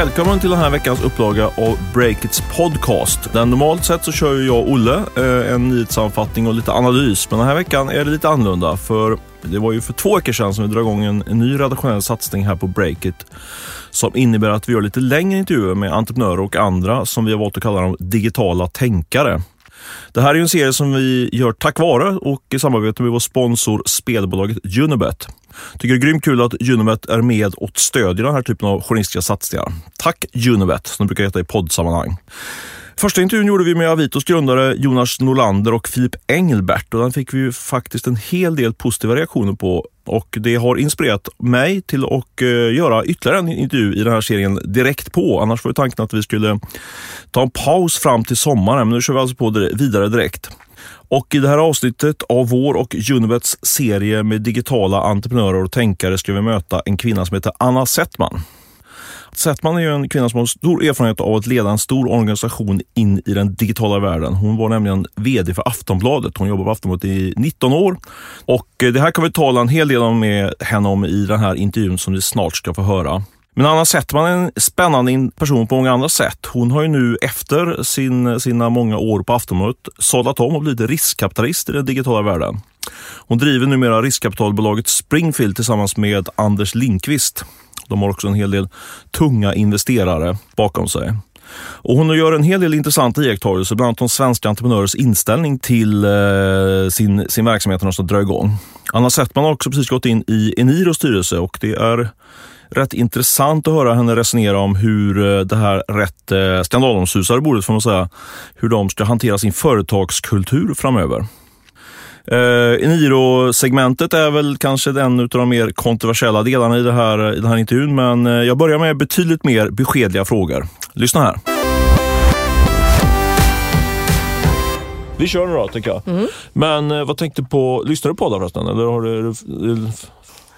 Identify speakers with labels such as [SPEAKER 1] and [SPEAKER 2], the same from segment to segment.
[SPEAKER 1] Välkommen till den här veckans upplaga av Breakits podcast. Där normalt sett så kör jag och Olle eh, en nyhetssammanfattning och lite analys. Men den här veckan är det lite annorlunda. För det var ju för två veckor sedan som vi drog igång en, en ny redaktionell satsning här på Breakit. Som innebär att vi gör lite längre intervjuer med entreprenörer och andra som vi har valt att kalla dem digitala tänkare. Det här är en serie som vi gör tack vare och i samarbete med vår sponsor spelbolaget Unibet. Tycker det är grymt kul att Unibet är med och stödjer den här typen av journalistiska satsningar. Tack Unibet, som det brukar heta i poddsammanhang. Första intervjun gjorde vi med Avitos grundare Jonas Norlander och Filip Engelbert och den fick vi ju faktiskt en hel del positiva reaktioner på och det har inspirerat mig till att eh, göra ytterligare en intervju i den här serien direkt på. Annars var ju tanken att vi skulle ta en paus fram till sommaren, men nu kör vi alltså på vidare direkt. Och i det här avsnittet av vår och Unibets serie med digitala entreprenörer och tänkare ska vi möta en kvinna som heter Anna Settman. Settman är ju en kvinna som har stor erfarenhet av att leda en stor organisation in i den digitala världen. Hon var nämligen VD för Aftonbladet. Hon jobbade på Aftonbladet i 19 år. Och eh, det här kan vi tala en hel del om med henne om i den här intervjun som ni snart ska få höra. Men Anna Settman är en spännande person på många andra sätt. Hon har ju nu efter sin, sina många år på Aftonbladet sadlat om och blivit riskkapitalist i den digitala världen. Hon driver numera riskkapitalbolaget Springfield tillsammans med Anders Linkvist. De har också en hel del tunga investerare bakom sig. Och hon gör en hel del intressanta iakttagelser, bland annat om svenska entreprenörers inställning till eh, sin, sin verksamhet när de ska dra igång. Anna Settman har också precis gått in i Eniros styrelse och det är rätt intressant att höra henne resonera om hur eh, det här rätt eh, skandalomsusade bordet, får man säga, hur de ska hantera sin företagskultur framöver. Eh, Eniro-segmentet är väl kanske en av de mer kontroversiella delarna i, det här, i den här intervjun, men jag börjar med betydligt mer beskedliga frågor. Lyssna här. Vi kör nu då, tycker jag. Mm. Men vad tänkte på, lyssnar du på poddar förresten? Eller har du,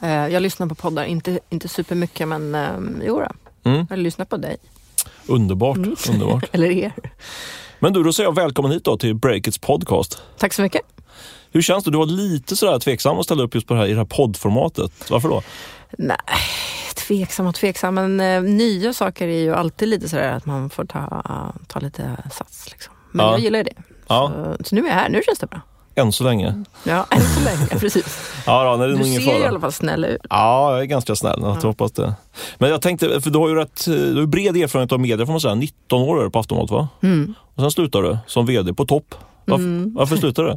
[SPEAKER 2] jag lyssnar på poddar, inte, inte supermycket men eh, jo då. Mm. jag lyssnar på dig.
[SPEAKER 1] Underbart, mm. underbart.
[SPEAKER 2] Eller er.
[SPEAKER 1] Men du, då säger jag välkommen hit då till Breakits podcast.
[SPEAKER 2] Tack så mycket.
[SPEAKER 1] Hur känns det? Du var lite sådär tveksam att ställa upp just på det här, i det här poddformatet. Varför då?
[SPEAKER 2] Nej, tveksam och tveksam. Men eh, nya saker är ju alltid lite sådär att man får ta, ta lite sats. Liksom. Men ja. jag gillar det. Ja. Så, så, nu är jag här. Nu känns det bra.
[SPEAKER 1] Än så länge.
[SPEAKER 2] Ja, än så länge. Precis.
[SPEAKER 1] ja, då, det är
[SPEAKER 2] du
[SPEAKER 1] ser
[SPEAKER 2] fara. i alla fall snäll ut.
[SPEAKER 1] Ja, jag är ganska snäll. Jag ja. hoppas det. Men jag tänkte, för du har ju rätt, du har bred erfarenhet av media får man säga. 19 år på Aftonbladet va? Mm. Och sen slutar du som VD på topp. Varför, mm. varför slutade du?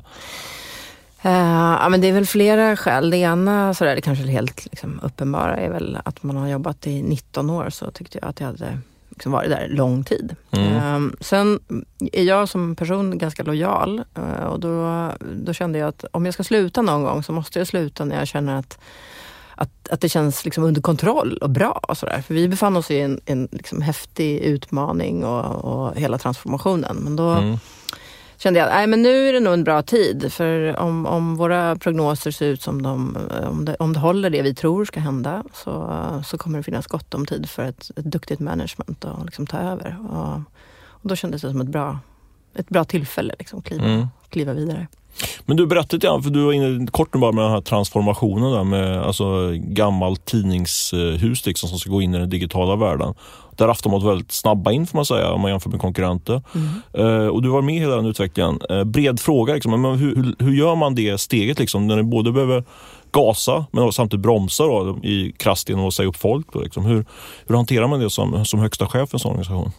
[SPEAKER 2] Uh, ja, men det är väl flera skäl. Det ena, så där, det kanske helt liksom, uppenbara, är väl att man har jobbat i 19 år så tyckte jag att jag hade liksom varit där lång tid. Mm. Uh, sen är jag som person ganska lojal uh, och då, då kände jag att om jag ska sluta någon gång så måste jag sluta när jag känner att att, att det känns liksom under kontroll och bra. Och så där. För vi befann oss i en, en liksom häftig utmaning och, och hela transformationen. Men då, mm kände jag att nu är det nog en bra tid. För om, om våra prognoser ser ut som de, om det, om det håller det vi tror ska hända så, så kommer det finnas gott om tid för ett, ett duktigt management att liksom ta över. Och, och då kändes det som ett bra, ett bra tillfälle liksom, kliva, mm. kliva vidare.
[SPEAKER 1] Men du berättade lite för du var inne kort bara med den här transformationen där med alltså gammalt tidningshus liksom, som ska gå in i den digitala världen. Där Aftonbladet var väldigt snabba in får man säga om man jämför med konkurrenter. Mm. Uh, och du var med i hela den utvecklingen. Uh, bred fråga, liksom, men hur, hur, hur, gör man det steget liksom, när ni både behöver gasa men samtidigt bromsa då, i krasst genom att säga upp folk? Då, liksom. hur, hur hanterar man det som, som högsta chef för en sån organisation?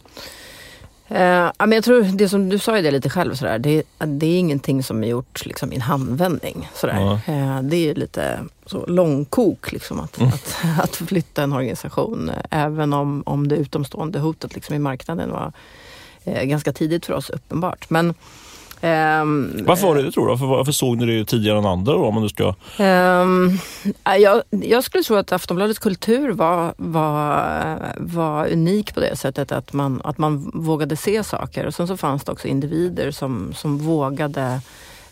[SPEAKER 2] Uh, men jag tror det som du sa ju det lite själv, sådär, det, det är ingenting som är gjort liksom, i en handvändning. Sådär. Uh, det är lite så långkok liksom, att, mm. att, att flytta en organisation. Även om, om det utomstående hotet liksom, i marknaden var uh, ganska tidigt för oss uppenbart. Men,
[SPEAKER 1] Um, varför var det det tror du? Varför, varför såg ni det tidigare än andra? Då, om man nu ska... Um,
[SPEAKER 2] jag, jag, skulle tro att Aftonbladets kultur var, var, var unik på det sättet att man, att man vågade se saker. Och sen så fanns det också individer som, som vågade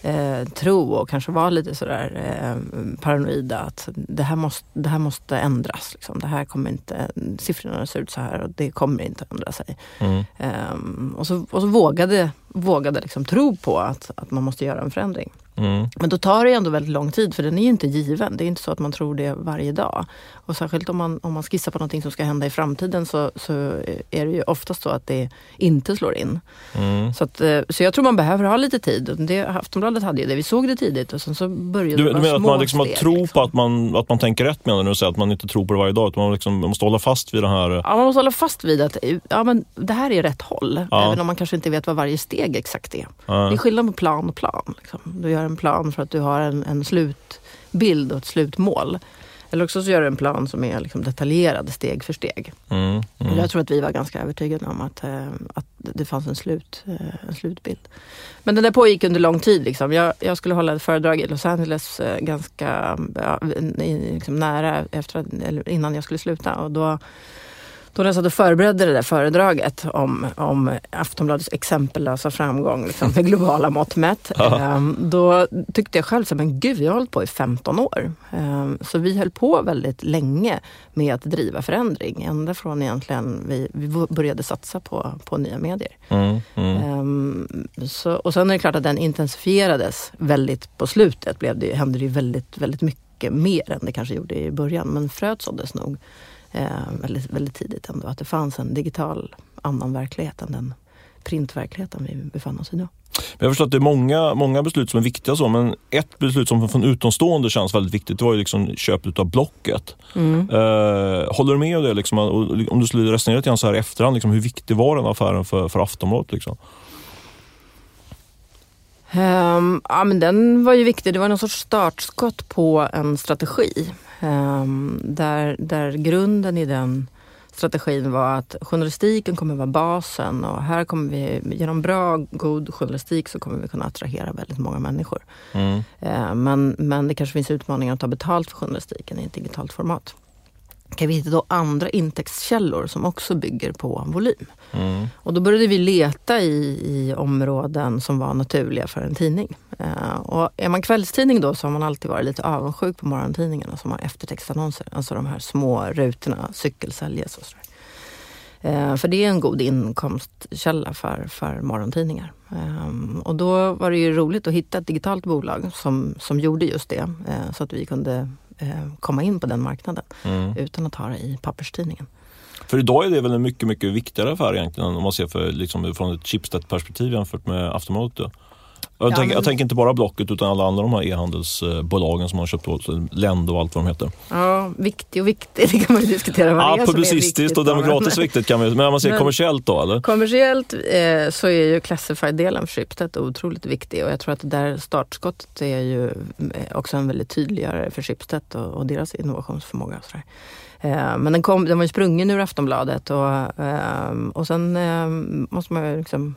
[SPEAKER 2] eh, tro och kanske var lite sådär eh, paranoida att det här måste, det här måste ändras. Liksom. Det här kommer inte, siffrorna ser ut så här och det kommer inte ändra sig. Mm. Eh, och så, och så vågade, vågade liksom tro på att, att man måste göra en förändring. Mm. Men då tar det ändå väldigt lång tid för den är ju inte given. Det är inte så att man tror det varje dag. Och särskilt om man, om man skissar på någonting som ska hända i framtiden så, så är det ju oftast så att det inte slår in. Mm. Så, att, eh, så jag tror man behöver ha lite tid. Det, Aftonbladet hade ju det. Vi såg det tidigt och sen så började
[SPEAKER 1] du,
[SPEAKER 2] det
[SPEAKER 1] Du menar att man liksom steg, tror liksom. på att man, att man tänker rätt menar du? Säga att man inte tror på det varje dag. Utan man, liksom, man måste hålla fast vid det här?
[SPEAKER 2] Ja, man måste hålla fast vid att ja, men det här är rätt håll. Ja. Även om man kanske inte vet vad varje steg exakt är. Ja. Det är skillnad på plan och plan. Liksom. Du gör en plan för att du har en, en slutbild och ett slutmål. Eller också så gör du en plan som är liksom detaljerad steg för steg. Mm, mm. Jag tror att vi var ganska övertygade om att, äh, att det fanns en, slut, äh, en slutbild. Men den där pågick under lång tid. Liksom. Jag, jag skulle hålla ett föredrag i Los Angeles äh, ganska ja, liksom nära efter, innan jag skulle sluta. Och då då när jag satt och förberedde det där föredraget om, om Aftonbladets exempellösa framgång liksom, med globala mått mätt. um, då tyckte jag själv, så, men gud, jag har hållit på i 15 år. Um, så vi höll på väldigt länge med att driva förändring. Ända från egentligen vi, vi började satsa på, på nya medier. Mm, mm. Um, så, och sen är det klart att den intensifierades väldigt på slutet. Blev det, hände det ju väldigt, väldigt mycket mer än det kanske gjorde i början. Men fröet såddes nog eh, väldigt, väldigt tidigt ändå. Att det fanns en digital annan verklighet än den printverkligheten vi befann oss i då.
[SPEAKER 1] Jag förstår att det är många, många beslut som är viktiga, så, men ett beslut som från utomstående känns väldigt viktigt, det var ju liksom köpet av Blocket. Mm. Eh, håller du med om det? Liksom, om du skulle resonera lite grann så här i efterhand, liksom, hur viktig var den affären för, för Aftonbladet? Liksom?
[SPEAKER 2] Um, ja, men den var ju viktig. Det var någon sorts startskott på en strategi. Um, där, där grunden i den strategin var att journalistiken kommer vara basen och här kommer vi, genom bra, god journalistik så kommer vi kunna attrahera väldigt många människor. Mm. Uh, men, men det kanske finns utmaningar att ta betalt för journalistiken i ett digitalt format kan vi hitta då andra intäktskällor som också bygger på volym. Mm. Och då började vi leta i, i områden som var naturliga för en tidning. Uh, och är man kvällstidning då så har man alltid varit lite avundsjuk på morgontidningarna som har eftertextannonser. Alltså de här små rutorna, cykelsäljes och sådär. Uh, för det är en god inkomstkälla för, för morgontidningar. Um, och då var det ju roligt att hitta ett digitalt bolag som, som gjorde just det. Uh, så att vi kunde eh, komma in på den marknaden mm. utan att ha det i papperstidningen.
[SPEAKER 1] För idag är det väl en mycket, mycket viktigare affär egentligen om man ser för, liksom, från ett Schibsted-perspektiv jämfört med Aftonbladet. Jag, ja, tänker, men... jag tänker inte bara Blocket utan alla andra de här e-handelsbolagen som man har köpt åt Lendo och allt vad de heter.
[SPEAKER 2] Ja, viktig och viktig, det kan man ju diskutera vad
[SPEAKER 1] ja, det är Publicistiskt och demokratiskt viktigt kan man Men om man ser men, kommersiellt då eller?
[SPEAKER 2] Kommersiellt eh, så är ju Classified-delen för Schibsted otroligt viktig och jag tror att det där startskottet är ju eh, också en väldigt tydliggörare för Schibsted och, och deras innovationsförmåga. Och sådär. Eh, men den, kom, den var ju sprungen ur Aftonbladet och, eh, och sen måste man ju liksom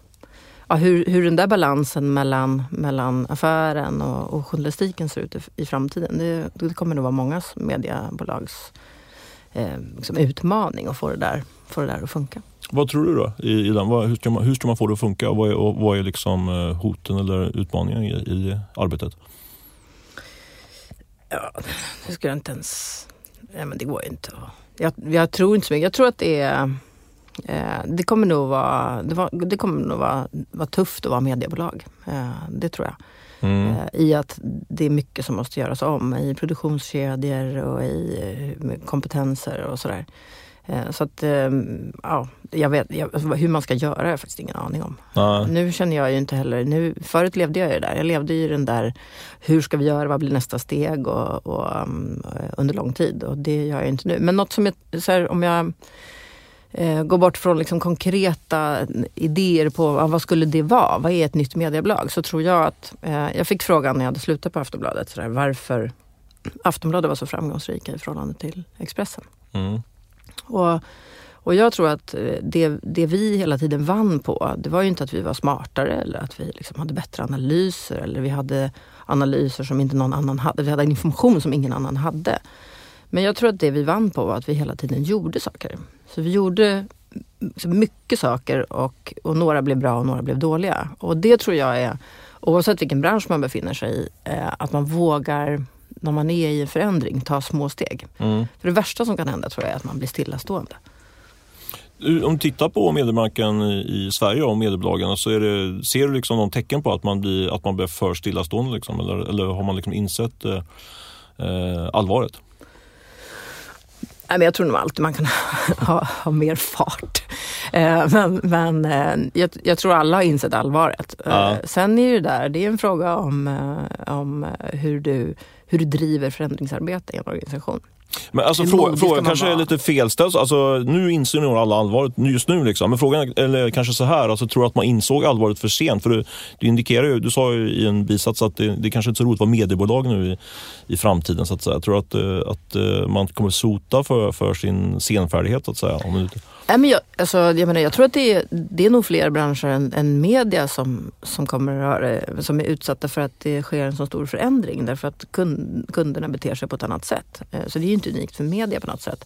[SPEAKER 2] ja, hur, hur den där balansen mellan, mellan affären och, och journalistiken ser ut i, i framtiden. Det, det, kommer nog vara många mediebolags eh, liksom utmaning att få det, där, få det där att funka.
[SPEAKER 1] Vad tror du då? I, i den? Vad, hur, ska man, hur ska man få det att funka? Vad är, och vad är liksom eh, hoten eller utmaningen i, i arbetet?
[SPEAKER 2] Ja, det skulle jag inte ens... Ja, men det går ju inte. Jag, jag tror inte så mycket. Jag tror att det är det kommer nog vara, det, var, det kommer nog vara, vara tufft att vara mediebolag. Eh, det tror jag. Mm. Eh, I att det är mycket som måste göras om i produktionskedjor och i kompetenser och sådär. Så att, ja, jag vet, jag, hur man ska göra har jag faktiskt ingen aning om. Nej. Nu känner jag ju inte heller, nu, förut levde jag ju där. Jag levde i den där, hur ska vi göra, vad blir nästa steg och, och um, under lång tid. Och det gör jag inte nu. Men något som jag, här, om jag eh, gå bort från liksom konkreta idéer på ah, vad skulle det vara? Vad är ett nytt mediebolag? Så tror jag att, eh, jag fick frågan när jag hade slutat på Aftonbladet, så där, varför Aftonbladet var så framgångsrika i förhållande till Expressen. Mm. Och, och jag tror att eh, det, det vi hela tiden vann på, det var ju inte att vi var smartare eller att vi liksom hade bättre analyser eller vi hade analyser som inte någon annan hade. Vi hade information som ingen annan hade. Men jag tror att det vi vann på var att vi hela tiden gjorde saker. Så vi gjorde mycket saker och, och några blev bra och några blev dåliga. Och det tror jag är, oavsett vilken bransch man befinner sig i, eh, att man vågar när man är i en förändring ta små steg. Mm. För det värsta som kan hända tror jag är att man blir stillastående.
[SPEAKER 1] Om du tittar på mediemarknaden i Sverige och mediebolagen så det, ser du liksom någon tecken på att man blir, att man blir för stillastående? Liksom, eller, eller har man liksom insett eh, eh allvaret?
[SPEAKER 2] Nej, men jag tror nog alltid man kan ha, ha mer fart. Eh, men men eh, jag, jag, tror alla har insett allvaret. Eh, ja. sen är det där, det är en fråga om, om hur, du, hur du driver förändringsarbete i en organisation.
[SPEAKER 1] Men alltså frå, frågan kanske vara... är lite felställd. Alltså, nu inser nog alla allvaret just nu. Liksom. Men frågan är kanske så här, alltså, tror du att man insåg allvaret för sent? För du, du indikerar ju, du sa ju i en bisats att det, det kanske inte är så roligt att vara mediebolag nu i, i framtiden. Så att säga. Tror du att, eh, att, eh, man kommer sota för, för sin senfärdighet? Så att säga, om
[SPEAKER 2] Nej, men jag, alltså, jag, menar, jag tror att det är, det är nog fler branscher än, än media som, som, kommer, som är utsatta för att det sker en så stor förändring därför att kund, kunderna beter sig på ett annat sätt. Eh, så det är inte unikt för media på något sätt.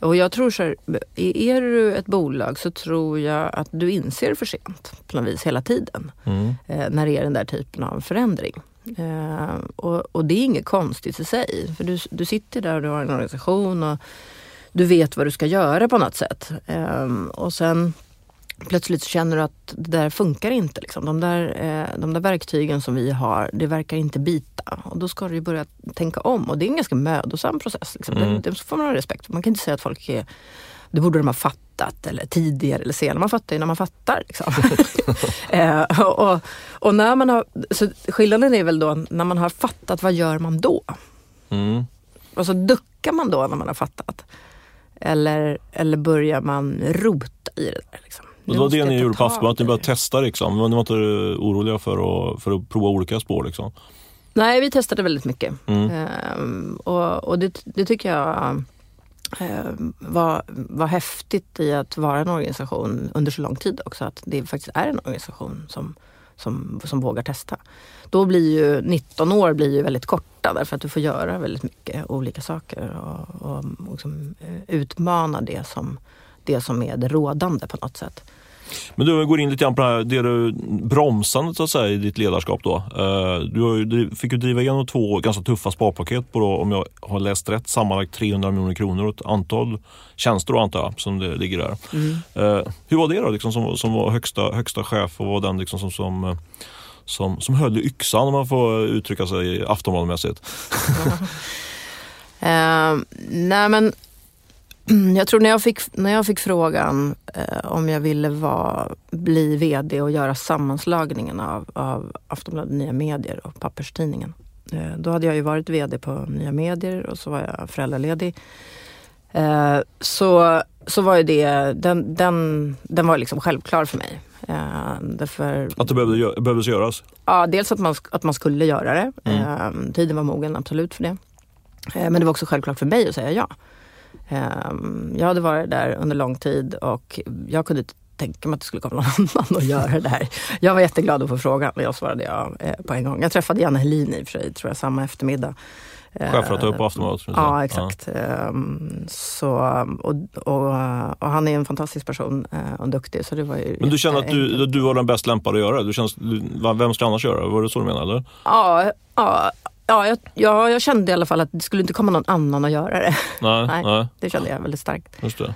[SPEAKER 2] Och jag tror så här, är du ett bolag så tror jag att du inser för sent på något vis hela tiden. Mm. Eh, när det är den där typen av förändring. Eh, och, och, det är inget konstigt i sig. För du, du sitter där och du har en organisation och du vet vad du ska göra på något sätt. Um, och sen plötsligt så känner du att det där funkar inte. Liksom. De, där, eh, de där verktygen som vi har, det verkar inte bita. Och då ska du börja tänka om. Och det är en ganska mödosam process. Liksom. Mm. Det, det får man ha respekt för. Man kan inte säga att folk är det borde de ha fattat eller tidigare eller senare. Man fattar ju när man fattar. Liksom. eh, och, och, när man har, så skillnaden är väl då när man har fattat, vad gör man då? Mm. Och så duckar man då när man har fattat. Eller, eller börjar man rota i det där? Liksom?
[SPEAKER 1] Det var det ni gjorde på Aftonbladet, ni började testa liksom. Ni var inte oroliga för att, för att prova olika spår liksom?
[SPEAKER 2] Nej, vi testade väldigt mycket. Mm. Ehm, och, och det, det, tycker jag ehm, var, var häftigt i att vara en organisation under så lång tid också. Att det faktiskt är en organisation som, som, som vågar testa. Då blir ju 19 år blir ju väldigt korta därför att du får göra väldigt mycket olika saker och, och, och liksom, eh, utmana det som, det som är det rådande på något sätt.
[SPEAKER 1] Men du går in lite grann på det, här, det du, bromsandet så att säga, i ditt ledarskap. Då. Eh, du fick ju driva igenom två ganska tuffa sparpaket på, då, om jag har läst rätt, sammanlagt 300 miljoner kronor och ett antal tjänster då, antar jag, som det ligger där. Mm. Eh, hur var det då, liksom, som, som var högsta, högsta chef och var den liksom, som, som som, som höll i yxan om man får uttrycka sig Aftonbladet-mässigt?
[SPEAKER 2] uh, nej men jag tror när jag fick, när jag fick frågan uh, om jag ville vara, bli VD och göra sammanslagningen av, av Aftonbladet Nya Medier och papperstidningen. Uh, då hade jag ju varit VD på Nya Medier och så var jag föräldraledig. så, så var ju det, den, den, den var liksom självklar för mig.
[SPEAKER 1] Eh, därför, att det behövde, behövdes göras?
[SPEAKER 2] Ja, dels att man, att man skulle göra det. Mm. Eh, tiden var mogen absolut för det. Eh, men det var också självklart för mig att säga ja. Eh, jag hade varit där under lång tid och jag kunde tänka mig att det skulle komma någon annan och göra det här. Jag var jätteglad att få frågan och jag svarade ja eh, på en gång. Jag träffade Janne Helin i och för sig, tror jag, samma eftermiddag.
[SPEAKER 1] Chefredaktör på Aftonbladet?
[SPEAKER 2] Ja, exakt. Ja. Ehm, så, och, och, och, han är en fantastisk person eh, och duktig. Så det var ju
[SPEAKER 1] Men du känner att du, du var den bäst lämpade att göra det? Du känns, vem ska annars göra det? Var det så du menade? Eller?
[SPEAKER 2] Ja, ja, ja, jag, ja, jag kände i alla fall att det skulle inte komma någon annan att göra det.
[SPEAKER 1] Nej, nej, nej.
[SPEAKER 2] Det kände jag väldigt starkt.
[SPEAKER 1] Just det.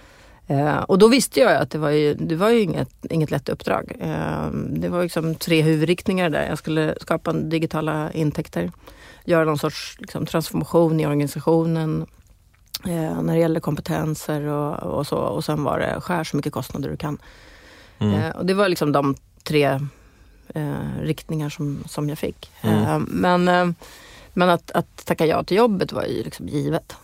[SPEAKER 2] Uh, och då visste jag att det var ju, det var ju inget, inget lätt uppdrag. Uh, det var liksom tre huvudriktningar där. Jag skulle skapa digitala intäkter göra någon sorts liksom, transformation i organisationen eh, när det gäller kompetenser och, och, så. Och sen var det skär så mycket kostnader du kan. Mm. Och det var liksom de tre riktningar som, som jag fick. Mm. Men men att, att tacka ja till jobbet var ju liksom givet.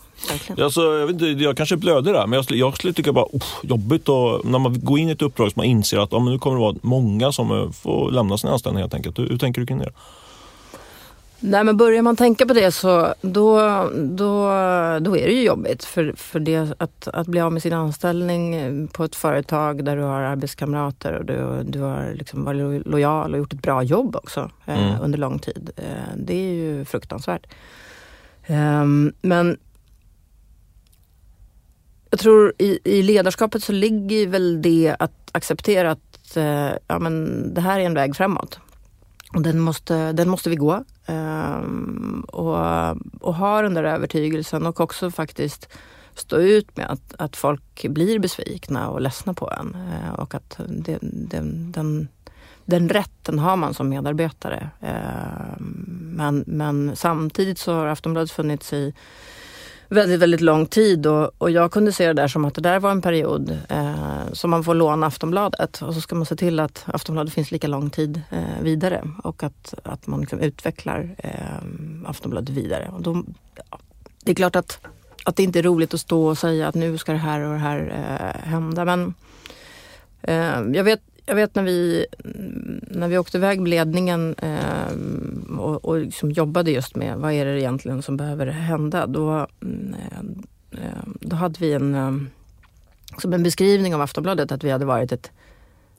[SPEAKER 1] Alltså, jag, vet inte, jag kanske blöder där, men jag, jag skulle tycka bara oh, jobbigt och, när man går in i ett uppdrag som man inser att ja, men nu kommer det vara många som eh, får lämna sin anställning helt enkelt. Hur, hur tänker du kring det?
[SPEAKER 2] Nej men börjar man tänka på det så då, då, då är det ju jobbigt. För, för det, att, att bli av med sin anställning på ett företag där du har arbetskamrater och du, du har liksom varit lojal och gjort ett bra jobb också eh, mm. under lång tid. Eh, det är ju fruktansvärt. Eh, men jag tror i, i ledarskapet så ligger väl det att acceptera att eh, ja, men det här är en väg framåt. Och den måste, den måste vi gå. Um, och, och ha den där övertygelsen och också faktiskt stå ut med att, att folk blir besvikna och ledsna på en. Ehm, och att det, den, den, den rätten har man som medarbetare. Ehm, men, men samtidigt så har Aftonbladet funnits i väldigt, väldigt lång tid och, och jag kunde se det där som att det där var en period eh, som man får låna Aftonbladet och så ska man se till att Aftonbladet finns lika lång tid eh, vidare och att, att man liksom utvecklar eh, Aftonbladet vidare. Och då, ja, det är klart att, att det inte är roligt att stå och säga att nu ska det här och det här eh, hända men eh, jag vet jag vet när vi, när vi åkte iväg med ledningen eh, och, och liksom jobbade just med vad är det egentligen som behöver hända. Då, eh, då hade vi en, eh, som en beskrivning av Aftonbladet att vi hade varit ett,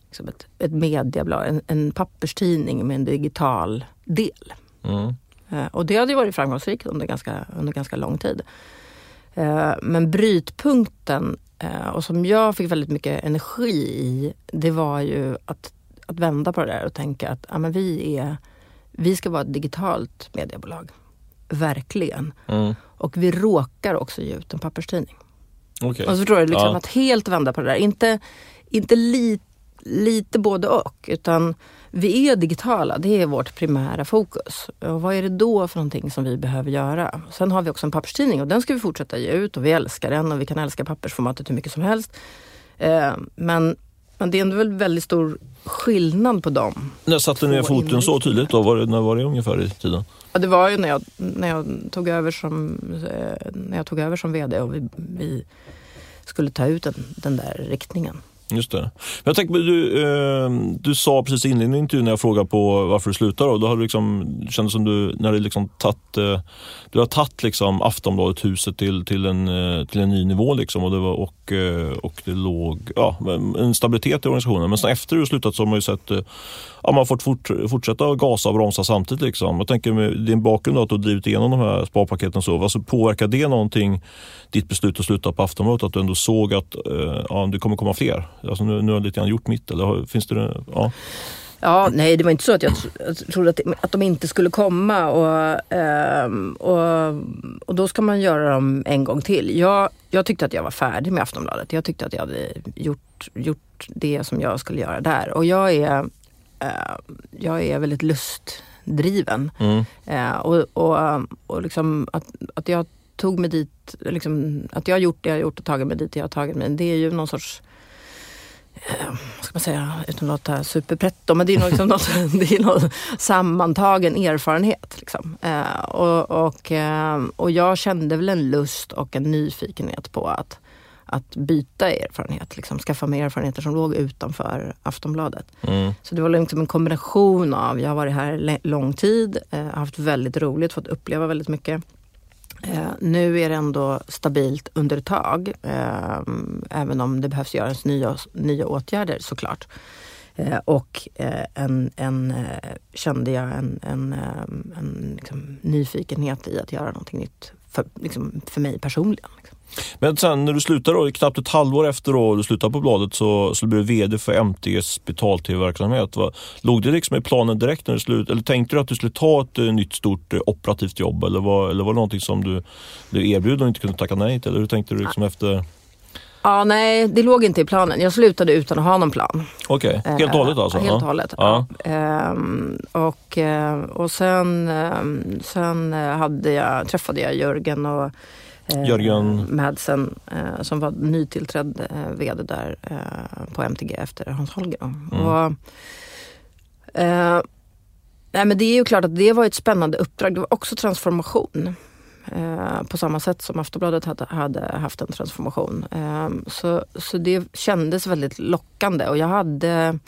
[SPEAKER 2] liksom ett, ett medieblad, en, en papperstidning med en digital del. Mm. Eh, och det hade varit framgångsrikt under ganska, under ganska lång tid. Eh, men brytpunkten Eh, och som jag fick väldigt mycket energi i, det var ju att, att vända på det där och tänka att ja, men vi, är, vi ska vara ett digitalt mediebolag. Verkligen. Mm. Och vi råkar också ge ut en papperstidning.
[SPEAKER 1] Okay.
[SPEAKER 2] Och så förstår du, liksom ja. att helt vända på det där. Inte, inte lite lite både och. Utan vi är digitala, det är vårt primära fokus. Och vad är det då för någonting som vi behöver göra? Sen har vi också en papperstidning och den ska vi fortsätta ge ut och vi älskar den och vi kan älska pappersformatet hur mycket som helst. Eh, men, men det är ändå väl väldigt stor skillnad på dem.
[SPEAKER 1] När satte ni ner foten så tydligt då? Var det, när var det ungefär i tiden?
[SPEAKER 2] Ja, det var ju när jag, när jag, tog, över som, eh, när jag tog över som VD och vi, vi skulle ta ut den, den där riktningen.
[SPEAKER 1] Just det. Jag tänkte, du, eh, du sa precis i inledningen i intervjun när jag frågade på varför du slutade. Då, då har du liksom, det kändes som du, när du liksom tatt, eh, du har tagit liksom Aftonbladet huset till, till, en, eh, till en ny nivå liksom och det, var, och, eh, och det låg ja, en stabilitet i organisationen. Men sen efter du slutat så har man ju sett eh, ja, man har fått fort, fortsätta gasa och bromsa samtidigt. Liksom. Jag tänker med din bakgrund då, att du har drivit igenom de här sparpaketen så. Alltså, påverkar det någonting ditt beslut att sluta på Aftonbladet? Att du ändå såg att eh, ja, det kommer komma fler? Alltså, nu, nu har jag lite grann gjort mitt. Eller finns det, ja.
[SPEAKER 2] Ja, nej det var inte så att jag trodde att, att de inte skulle komma och, eh, och, och då ska man göra dem en gång till. Jag, jag tyckte att jag var färdig med Aftonbladet. Jag tyckte att jag hade gjort, gjort det som jag skulle göra där. Och jag är eh, jag är väldigt lustdriven. Mm. Eh, och och, och liksom att, att jag tog mig dit, liksom, att jag har gjort det jag har gjort och tagit mig dit jag har tagit mig, det är ju någon sorts vad ska man säga, utan att låta superpretto, men det är nog liksom något, det är någon sammantagen erfarenhet. Liksom. Eh, och, och, eh, och jag kände väl en lust och en nyfikenhet på att att byta erfarenhet, liksom, skaffa mig erfarenheter som låg utanför Aftonbladet. Mm. Så det var liksom en kombination av, jag har varit här lång tid, eh, haft väldigt roligt, fått uppleva väldigt mycket. Eh, nu är det ändå stabilt under ett tag, eh, även om det behövs göras nya, nya åtgärder såklart. Eh, och eh, en, en, eh, kände jag en, en, eh, en liksom, nyfikenhet i att göra någonting nytt för, liksom, för mig personligen.
[SPEAKER 1] Men sen när du slutade då, knappt ett halvår efter då du slutade på bladet så, så blev du VD för MTGs betal-tv-verksamhet. Låg det liksom i planen direkt när du slutade? Eller tänkte du att du skulle ta ett uh, nytt stort uh, operativt jobb? Eller var, eller var det någonting som du blev erbjuden och inte kunde tacka nej till? Eller hur tänkte du liksom efter?
[SPEAKER 2] Ja, nej, det låg inte i planen. Jag slutade utan att ha någon plan.
[SPEAKER 1] Okej, okay. helt och hållet alltså?
[SPEAKER 2] Helt och hållet, ja. ja. Ehm, och, eh, och sen, ehm, sen hade jag, träffade jag Jörgen och
[SPEAKER 1] Eh, Jörgen
[SPEAKER 2] Madsen eh, som var nytillträdd eh, VD där på MTG efter Hans Holger. Mm. Och, eh, nej men det är ju klart att det var ett spännande uppdrag. Det var också transformation. Eh, på samma sätt som Aftonbladet hade, hade haft en transformation. Eh, så, så det kändes väldigt lockande och jag hade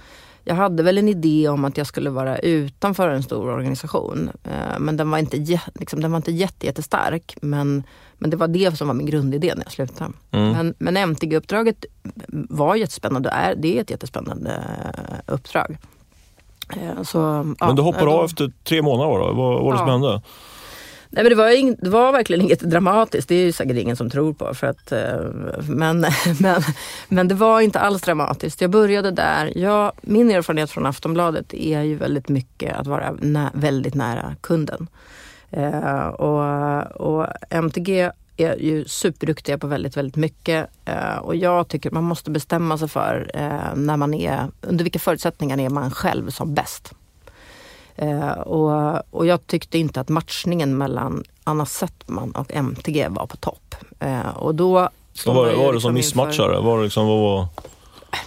[SPEAKER 2] jag hade väl en idé om att jag skulle vara utanför en stor organisation. Eh, men den var inte, liksom, den var inte jätte, jättestark. Men, men det var det som var min grundidé när jag slutade. Mm. Men, men MTG-uppdraget var jättespännande och är, det är ett jättespännande eh, uppdrag.
[SPEAKER 1] Eh, så, men du hoppade av efter tre månader då? Vad var det ja. som hände?
[SPEAKER 2] Nej, men det, var ing, det var verkligen inget dramatiskt, det är ju säkert ingen som tror på. För att, eh, men, men, men det var inte alls dramatiskt. Jag började där. Jag, min erfarenhet från Aftonbladet är ju väldigt mycket att vara nä, väldigt nära kunden. Eh, och, och MTG är ju superduktiga på väldigt, väldigt mycket. Eh, och jag tycker man måste bestämma sig för eh, när man är, under vilka förutsättningar är man själv som bäst. Eh, och, och jag tyckte inte att matchningen mellan Anna Settman och MTG var på topp. Eh, och då
[SPEAKER 1] vad var, var det som missmatchade? Var det liksom, vad var...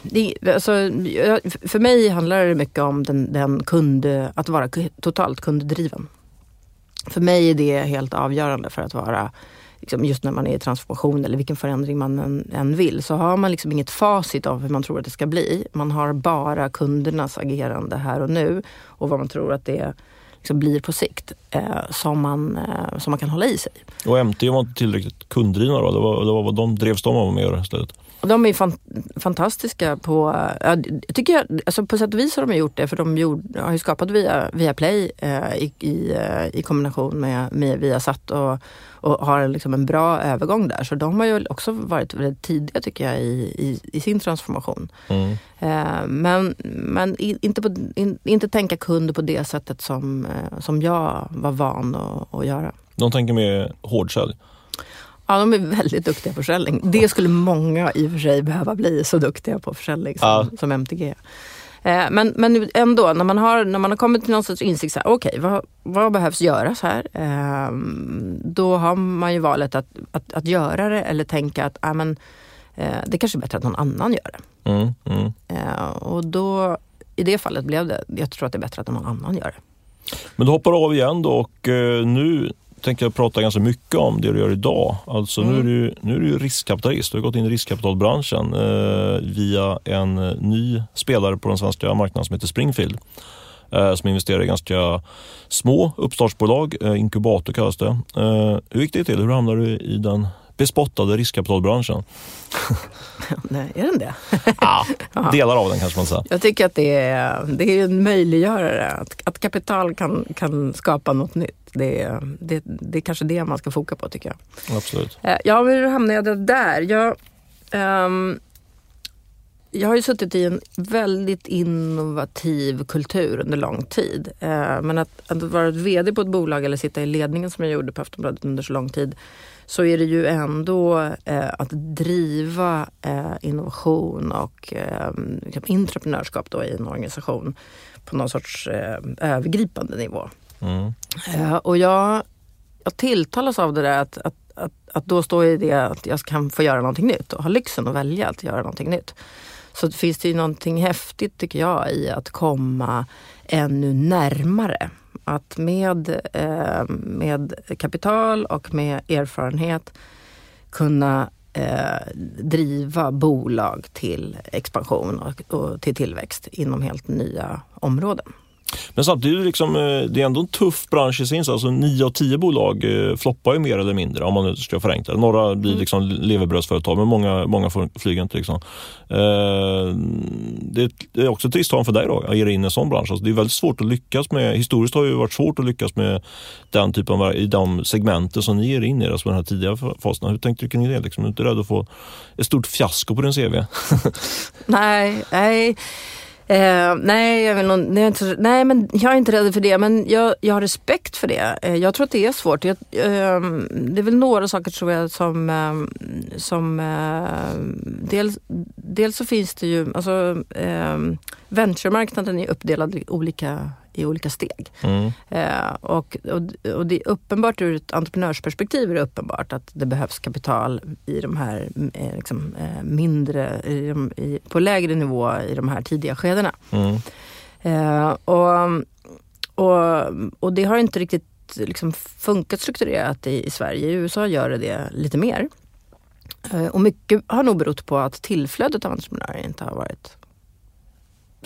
[SPEAKER 2] Det, alltså, för mig handlar det mycket om den, den kund, att vara totalt kunddriven. För mig är det helt avgörande för att vara liksom just när man är i transformation eller vilken förändring man än, än, vill, så har man liksom inget facit av hur man tror att det ska bli. Man har bara kundernas agerande här och nu och vad man tror att det liksom blir på sikt eh, som, man, eh, som man kan hålla i sig.
[SPEAKER 1] Och MT var inte tillräckligt kunddrivna då? Det var, det var, de drevs de av med istället?
[SPEAKER 2] De är fan, fantastiska på, jag tycker jag, alltså på sätt och vis har de gjort det för de gjord, har ju skapat via, via Play eh, i, i, eh, i, kombination med, med Viasat och, och har liksom en bra övergång där. Så de har ju också varit väldigt tidiga tycker jag i, i, i sin transformation. Mm. Eh, men men inte, på, in, inte tänka kund på det sättet som, eh, som jag var van att, att göra.
[SPEAKER 1] De tänker mer hårdsälj?
[SPEAKER 2] Ja, de är väldigt duktiga på försäljning. Det skulle många i och för sig behöva bli så duktiga på försäljning som, ja. som MTG. Eh, men, men ändå, när man, har, när man har kommit till någon sorts insikt, okej, okay, vad, vad behövs göras här? Eh, då har man ju valet att, att, att göra det eller tänka att ah, men, eh, det kanske är bättre att någon annan gör det. Mm, mm. och då, i det fallet blev det, jag tror att det är bättre att någon annan gör det.
[SPEAKER 1] Men du hoppar av igen då och nu tänker jag prata ganska mycket om det du gör idag. Alltså mm. nu, är du, nu är du riskkapitalist. Du har gått in i riskkapitalbranschen eh, via en eh, ny spelare på den svenska marknaden som heter Springfield. Eh, som investerar i ganska små uppstartsbolag, eh, inkubator kallas det. Eh, hur gick det till? Hur hamnade du i den bespottade riskkapitalbranschen.
[SPEAKER 2] Nej, är den det?
[SPEAKER 1] ja, delar av den kanske man säger.
[SPEAKER 2] Jag tycker att det är, det är en möjliggörare. Att, att kapital kan, kan skapa något nytt. Det är, det, det är kanske det man ska foka på tycker
[SPEAKER 1] jag. Absolut.
[SPEAKER 2] Eh, ja, men hur hamnade jag där? Jag, um, jag har ju suttit i en väldigt innovativ kultur under lång tid. Uh, men att, att vara VD på ett bolag eller sitta i ledningen som jag gjorde på Aftonbladet under så lång tid så är det ju ändå eh, att driva eh, innovation och eh, liksom entreprenörskap då i en organisation på någon sorts eh, övergripande nivå. Mm. Eh, och jag, jag tilltalas av det där att, att, att, att då står i det att jag kan få göra någonting nytt och ha lyxen att välja att göra någonting nytt. Så finns det ju någonting häftigt tycker jag i att komma ännu närmare att med, eh, med kapital och med erfarenhet kunna eh, driva bolag till expansion och, och till tillväxt inom helt nya områden.
[SPEAKER 1] Men samtidigt, liksom, eh, det är ändå en tuff bransch i sin alltså 9 av 10 bolag eh, floppar ju mer eller mindre om man nu ska förenkla Några blir mm. liksom levebrödsföretag men många, många flyger inte. Liksom. Eh, det är också trist för dig då, att ge dig in i en sån bransch. Alltså, det är väldigt svårt att lyckas med, historiskt har det varit svårt att lyckas med den typen av, i de segmenten som ni ger in i, alltså den här tidiga faserna. Hur tänkte du kring det? Liksom? Är du inte rädd att få ett stort fiasko på din CV?
[SPEAKER 2] nej, nej. Eh, nej, jag vill nog, nej, nej, men jag är inte rädd för det. Men jag, jag har respekt för det. Eh, jag tror att det är svårt. Jag, eh, det är väl några saker tror jag som... Ehm, som eh, dels, dels så finns det ju... Alltså, eh, venturemarknaden är uppdelad i olika i olika steg. Mm. Eh, och, och, och, det är uppenbart ur ett entreprenörsperspektiv är det uppenbart att det behövs kapital i de här eh, liksom, eh, mindre, i de, i, på lägre nivå i de här tidiga skedena. Mm. Eh, och, och, och det har inte riktigt liksom, funkat strukturerat i, i Sverige. I USA gör det det lite mer. Eh, och mycket har nog berott på att tillflödet av entreprenörer inte har varit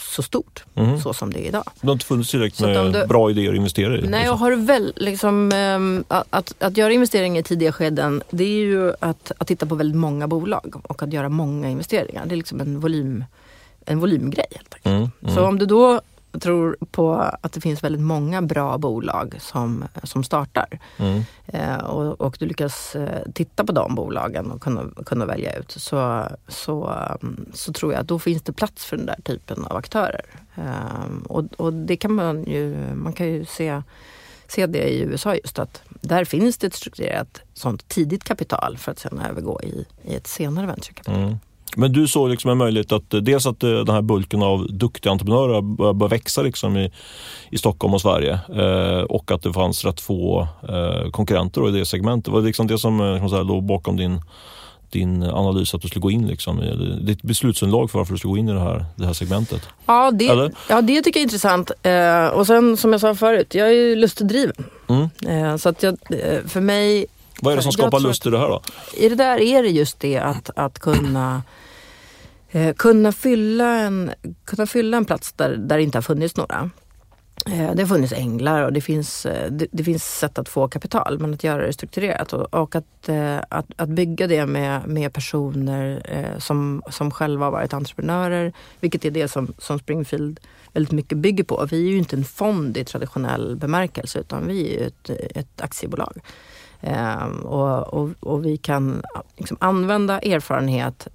[SPEAKER 2] så stort mm. så som det är idag.
[SPEAKER 1] Det har inte funnits tillräckligt med du, bra idéer att investera i?
[SPEAKER 2] Nej, och har du väl liksom, um, att, att göra investeringar i tidiga skeden det är ju att, att titta på väldigt många bolag och att göra många investeringar. Det är liksom en, volym, en volymgrej helt enkelt. Mm, mm. Så om du då tror på att det finns väldigt många bra bolag som, som startar. Mm. Eh, och, och, du lyckas eh, titta på de bolagen och kunna, kunna välja ut så, så, um, så tror jag att då finns det plats för den där typen av aktörer. Eh, och, och det kan man ju, man kan ju se se det i USA just att där finns det ett strukturerat sånt tidigt kapital för att sedan övergå i, i ett senare venturekapital. Mm.
[SPEAKER 1] Men du såg liksom en möjlighet att dels att eh, den här bulken av duktiga entreprenörer börjar, börjar växa liksom i, i Stockholm och Sverige eh, och att det fanns rätt få eh, konkurrenter i det segmentet. Det var liksom det som eh, säga, låg bakom din, din analys att du skulle gå in, liksom, ditt beslutsunderlag för varför du skulle gå in i det här, det här segmentet?
[SPEAKER 2] Ja, det, ja, det tycker jag är intressant. Eh, och sen som jag sa förut, jag är ju lustdriven. Mm. Eh, så att jag, eh, för mig
[SPEAKER 1] vad är det som skapar lust i det här då?
[SPEAKER 2] I det där är det just det att, att kunna eh, kunna, fylla en, kunna fylla en plats där, där det inte har funnits några. Eh, det har funnits änglar och det finns, eh, det, det, finns sätt att få kapital men att göra det strukturerat och, och att, eh, att, att, bygga det med, med personer eh, som, som själva har varit entreprenörer, vilket är det som, som Springfield väldigt mycket bygger på. Vi är ju inte en fond i traditionell bemärkelse utan vi är ett, ett aktiebolag. Eh, och, och, och, vi kan liksom använda erfarenhet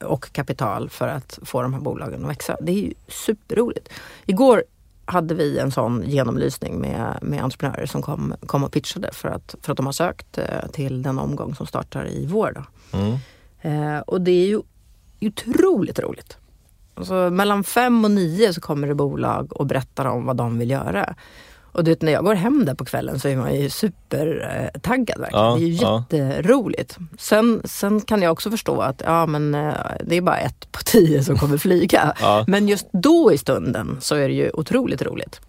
[SPEAKER 2] och kapital för att få de här bolagen att växa. Det är ju superroligt. Igår hade vi en sån genomlysning med, med entreprenörer som kom, kom och pitchade för att, för att de har sökt eh, till den omgång som startar i vår. Mm. Eh, och det är ju otroligt roligt. Alltså, mellan fem och nio så kommer det bolag och berättar om vad de vill göra. Och du vet, när jag går hem där på kvällen så är man ju supertaggad. Verkligen. Ja, det är ju ja. jätteroligt. Sen, sen kan jag också förstå att ja, men, eh, det är bara ett på tio som kommer flyga. ja. Men just då i stunden så är det ju otroligt roligt.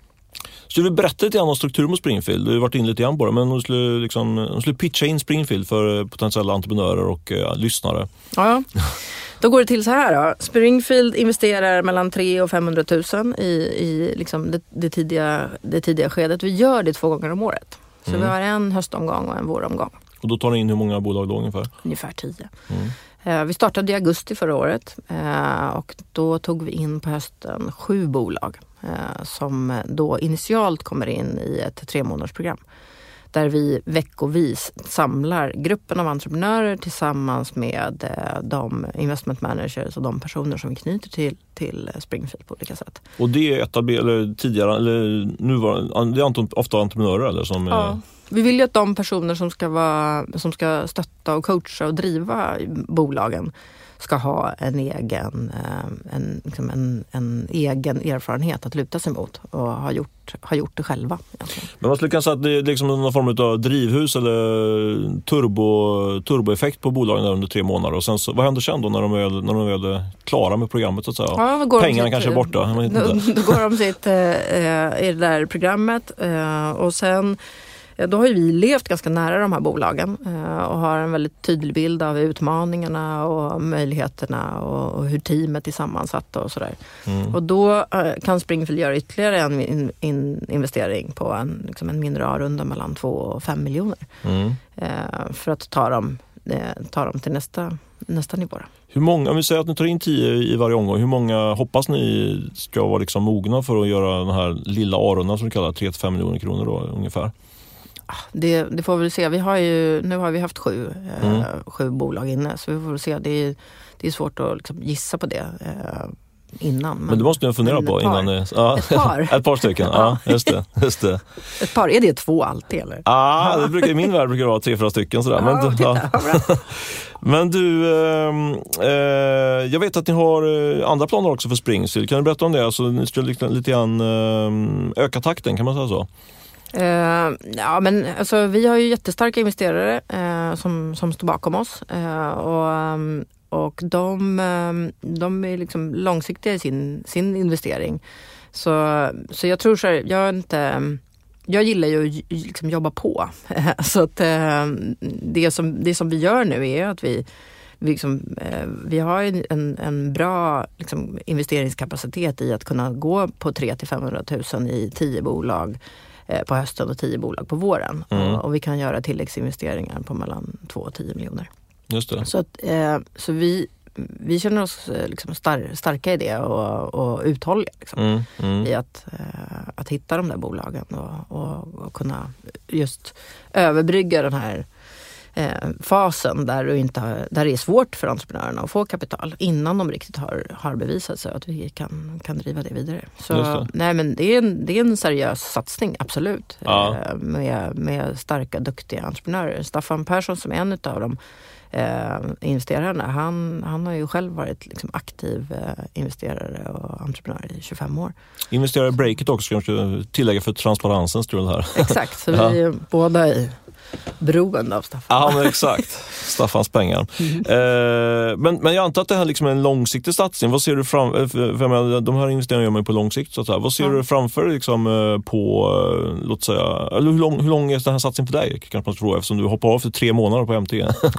[SPEAKER 1] Skulle du berätta lite grann om strukturen på Springfield? Du har varit inne lite grann på det, men om du skulle, liksom, om du skulle pitcha in Springfield för eh, potentiella entreprenörer och uh, lyssnare.
[SPEAKER 2] Ja, då går det till så här. Då. Springfield investerar mellan 300 och 500 000 i, i liksom det, det, tidiga, det tidiga skedet. Vi gör det två gånger om året. Så mm. vi har en höstomgång och en våromgång.
[SPEAKER 1] Och då tar ni in hur många bolag då ungefär?
[SPEAKER 2] Ungefär tio. Mm. Eh, vi startade i augusti förra året eh, och då tog vi in på hösten sju bolag eh, som då initialt kommer in i ett tre program där vi veckovis samlar gruppen av entreprenörer tillsammans med eh, de investment managers och de personer som vi knyter till, till Springfield på olika sätt.
[SPEAKER 1] Och det är etablerade, tidigare, eller nuvarande, det är ofta entreprenörer eller? Som ja.
[SPEAKER 2] Är... Vi vill ju att de personer som ska, vara, som ska stötta och coacha och driva bolagen ska ha en egen, eh, en, liksom en, en, egen erfarenhet att luta sig mot och ha gjort, ha gjort det själva. Egentligen.
[SPEAKER 1] Men man skulle kunna säga att det är liksom någon form av drivhus eller turbo, turboeffekt på bolagen under tre månader. Och sen så, vad händer sen då när de är, när de är klara med programmet? Så att säga? Ja, Pengarna sitt, kanske är borta.
[SPEAKER 2] Då, då går de sitt, eh, i det där programmet eh, och sen Eh, då har vi levt ganska nära de här bolagen eh, och har en väldigt tydlig bild av utmaningarna och möjligheterna och hur teamet är sammansatt och sådär. Mm. Och då eh, kan Springfield göra ytterligare en in, in, investering på en, liksom en mindre A-runda mellan 2 och 5 miljoner. Mm. För att ta dem, ta dem till nästa, nästa nivå.
[SPEAKER 1] Hur många, om vi säger att ni tar in 10 i varje omgång, hur många hoppas ni ska vara liksom mogna för att göra den här lilla A-rundan som du kallar 3-5 miljoner kronor då, ungefär?
[SPEAKER 2] Det, det, får vi väl se. Vi har ju, nu har vi haft sju, eh, mm. eh, sju bolag inne så vi får väl se. Det är, det är svårt att liksom gissa på det eh, innan.
[SPEAKER 1] Men, men, det måste ni fundera på innan ni...
[SPEAKER 2] Ja, ett par?
[SPEAKER 1] ett par stycken, ja just det, just det.
[SPEAKER 2] Ett par, är det två alltid eller?
[SPEAKER 1] Ja, det brukar, i min värld brukar det vara tre, fyra stycken sådär. Ja, men, ja. men du, eh, eh, jag vet att ni har eh, andra planer också för Springfield. Kan du berätta om det? Alltså, ni skulle lite, grann eh, öka takten, kan man säga så?
[SPEAKER 2] Uh, ja, men alltså, vi har ju jättestarka investerare uh, som, som står bakom oss. Uh, och, um, och de, um, de är liksom långsiktiga i sin, sin investering. Så, så jag tror så här, jag inte... Jag gillar ju att liksom jobba på. så att det som, det som vi gör nu är att vi vi, liksom, vi har en, en bra liksom, investeringskapacitet i att kunna gå på 3 till 500 000 i tio bolag på hösten och 10 bolag på våren. Mm. Och, vi kan göra tilläggsinvesteringar på mellan 2 och 10 miljoner.
[SPEAKER 1] Just det.
[SPEAKER 2] Så, att, eh, så vi, vi känner oss eh, liksom star starka i det och, och uthålliga liksom, mm, mm. i att, eh, att hitta de där bolagen och, och, och, kunna just överbrygga den här eh, fasen där, du inte har, där det är svårt för entreprenörerna att få kapital innan de riktigt har, har bevisat sig att vi kan, kan driva det vidare. Så
[SPEAKER 1] det.
[SPEAKER 2] nej, men det, är en, det är en seriös satsning, absolut.
[SPEAKER 1] Ja.
[SPEAKER 2] Eh, med, med starka, duktiga entreprenörer. Staffan Persson som är en av dem eh, investerarna, han, han har ju själv varit liksom aktiv eh, investerare och entreprenör i 25 år.
[SPEAKER 1] Investerar i Breakit också, kanske tillägga för transparensens skull här.
[SPEAKER 2] Exakt, så vi är båda i beroende av Staffan.
[SPEAKER 1] Ja, men exakt. Staffans pengar.
[SPEAKER 2] Mm.
[SPEAKER 1] Eh, men, men jag antar att det här liksom är en långsiktig satsning. Vad ser du fram, eh, för, jag menar, de här investeringarna gör man ju på lång sikt. Så att säga. Vad ser
[SPEAKER 2] Ja.
[SPEAKER 1] du framför dig liksom, eh, på, eh, låt säga, eller hur lång, hur lång är den här satsningen för dig? Kanske man fråga eftersom du hoppar av för tre månader på MT.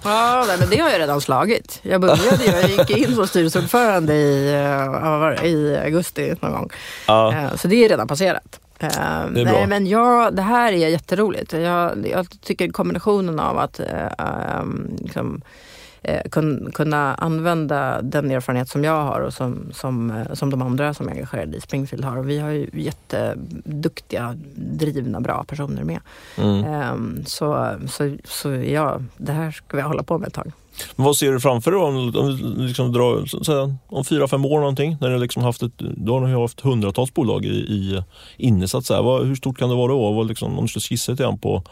[SPEAKER 2] Ja, nej, men det har jag redan slagit. Jag började, jag gick in som styrelseordförande i, i augusti någon gång.
[SPEAKER 1] ja.
[SPEAKER 2] Eh, Så det är redan passerat.
[SPEAKER 1] Är
[SPEAKER 2] nej,
[SPEAKER 1] bra.
[SPEAKER 2] men jag, det här är jätteroligt. Jag, jag tycker kombinationen av att eh, um, liksom, kun, kunna använda den erfarenhet som jag har och som, som, eh, som de andra som är engagerade i Springfield har. Och vi har ju jätteduktiga, drivna, bra personer med.
[SPEAKER 1] Mm.
[SPEAKER 2] Ehm, så, så, så ja, det här ska vi hålla på med ett tag.
[SPEAKER 1] Men vad ser du framför dig om, om, liksom drar, om fyra, fem år någonting? När du liksom haft ett, då har du haft hundratals bolag i, i, inne så att säga. Vad, hur stort kan det vara då? Vad, liksom, om du skulle skissa lite grann på,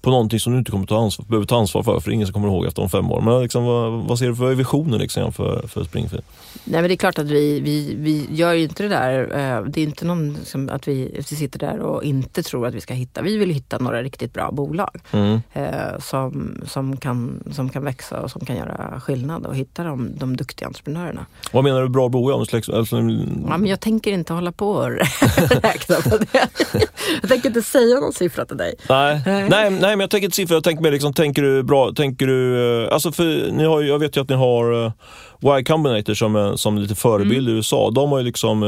[SPEAKER 1] på någonting som du inte kommer ta ansvar, behöver ta ansvar för, för ingen som kommer ihåg efter de fem år. Men liksom, vad, vad ser du för visioner liksom, för, för Springfield?
[SPEAKER 2] Nej men det är klart att vi, vi, vi gör ju inte det där, eh, det är inte någon liksom, att vi, sitter där och inte tror att vi ska hitta, vi vill hitta några riktigt bra bolag
[SPEAKER 1] Mm.
[SPEAKER 2] eh, som, som, kan, som kan växa och som kan göra skillnad och hitta de, de duktiga entreprenörerna.
[SPEAKER 1] Vad menar du bra bolag? Om skulle- Alltså,
[SPEAKER 2] Ja, men jag tänker inte hålla på och räkna på det. Jag tänker inte säga någon siffra till dig.
[SPEAKER 1] Nej,
[SPEAKER 2] Nej.
[SPEAKER 1] nej, nej, men jag tänker inte siffror. Jag tänker mer liksom, tänker du bra, tänker du, eh, alltså för ni har, jag vet ju att ni har eh, Y Combinator som, eh, som lite förebild i USA. De har ju liksom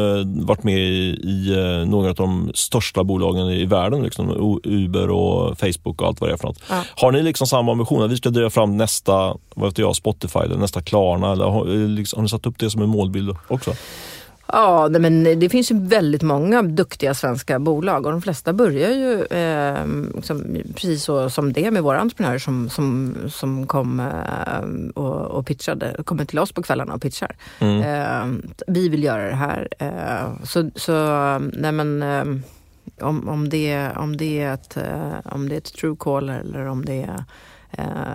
[SPEAKER 1] varit med i, i några av de största bolagen i världen, liksom, Uber och Facebook och allt vad det är för något.
[SPEAKER 2] Ja.
[SPEAKER 1] Har ni liksom samma ambition att vi ska driva fram nästa, vad vet jag, Spotify eller nästa Klarna? Eller har, liksom, har ni satt upp det som en målbild också?
[SPEAKER 2] Ja, men det finns ju väldigt många duktiga svenska bolag och de flesta börjar ju eh, liksom, precis så som det med våra entreprenörer som, som, som kom eh, och, och pitchade, kommer till oss på kvällarna och pitchar.
[SPEAKER 1] Mm.
[SPEAKER 2] Eh, vi vill göra det här. Eh, så, så nej men eh, om, om, det, om, det är ett, eh, om det är ett Truecaller eller om det är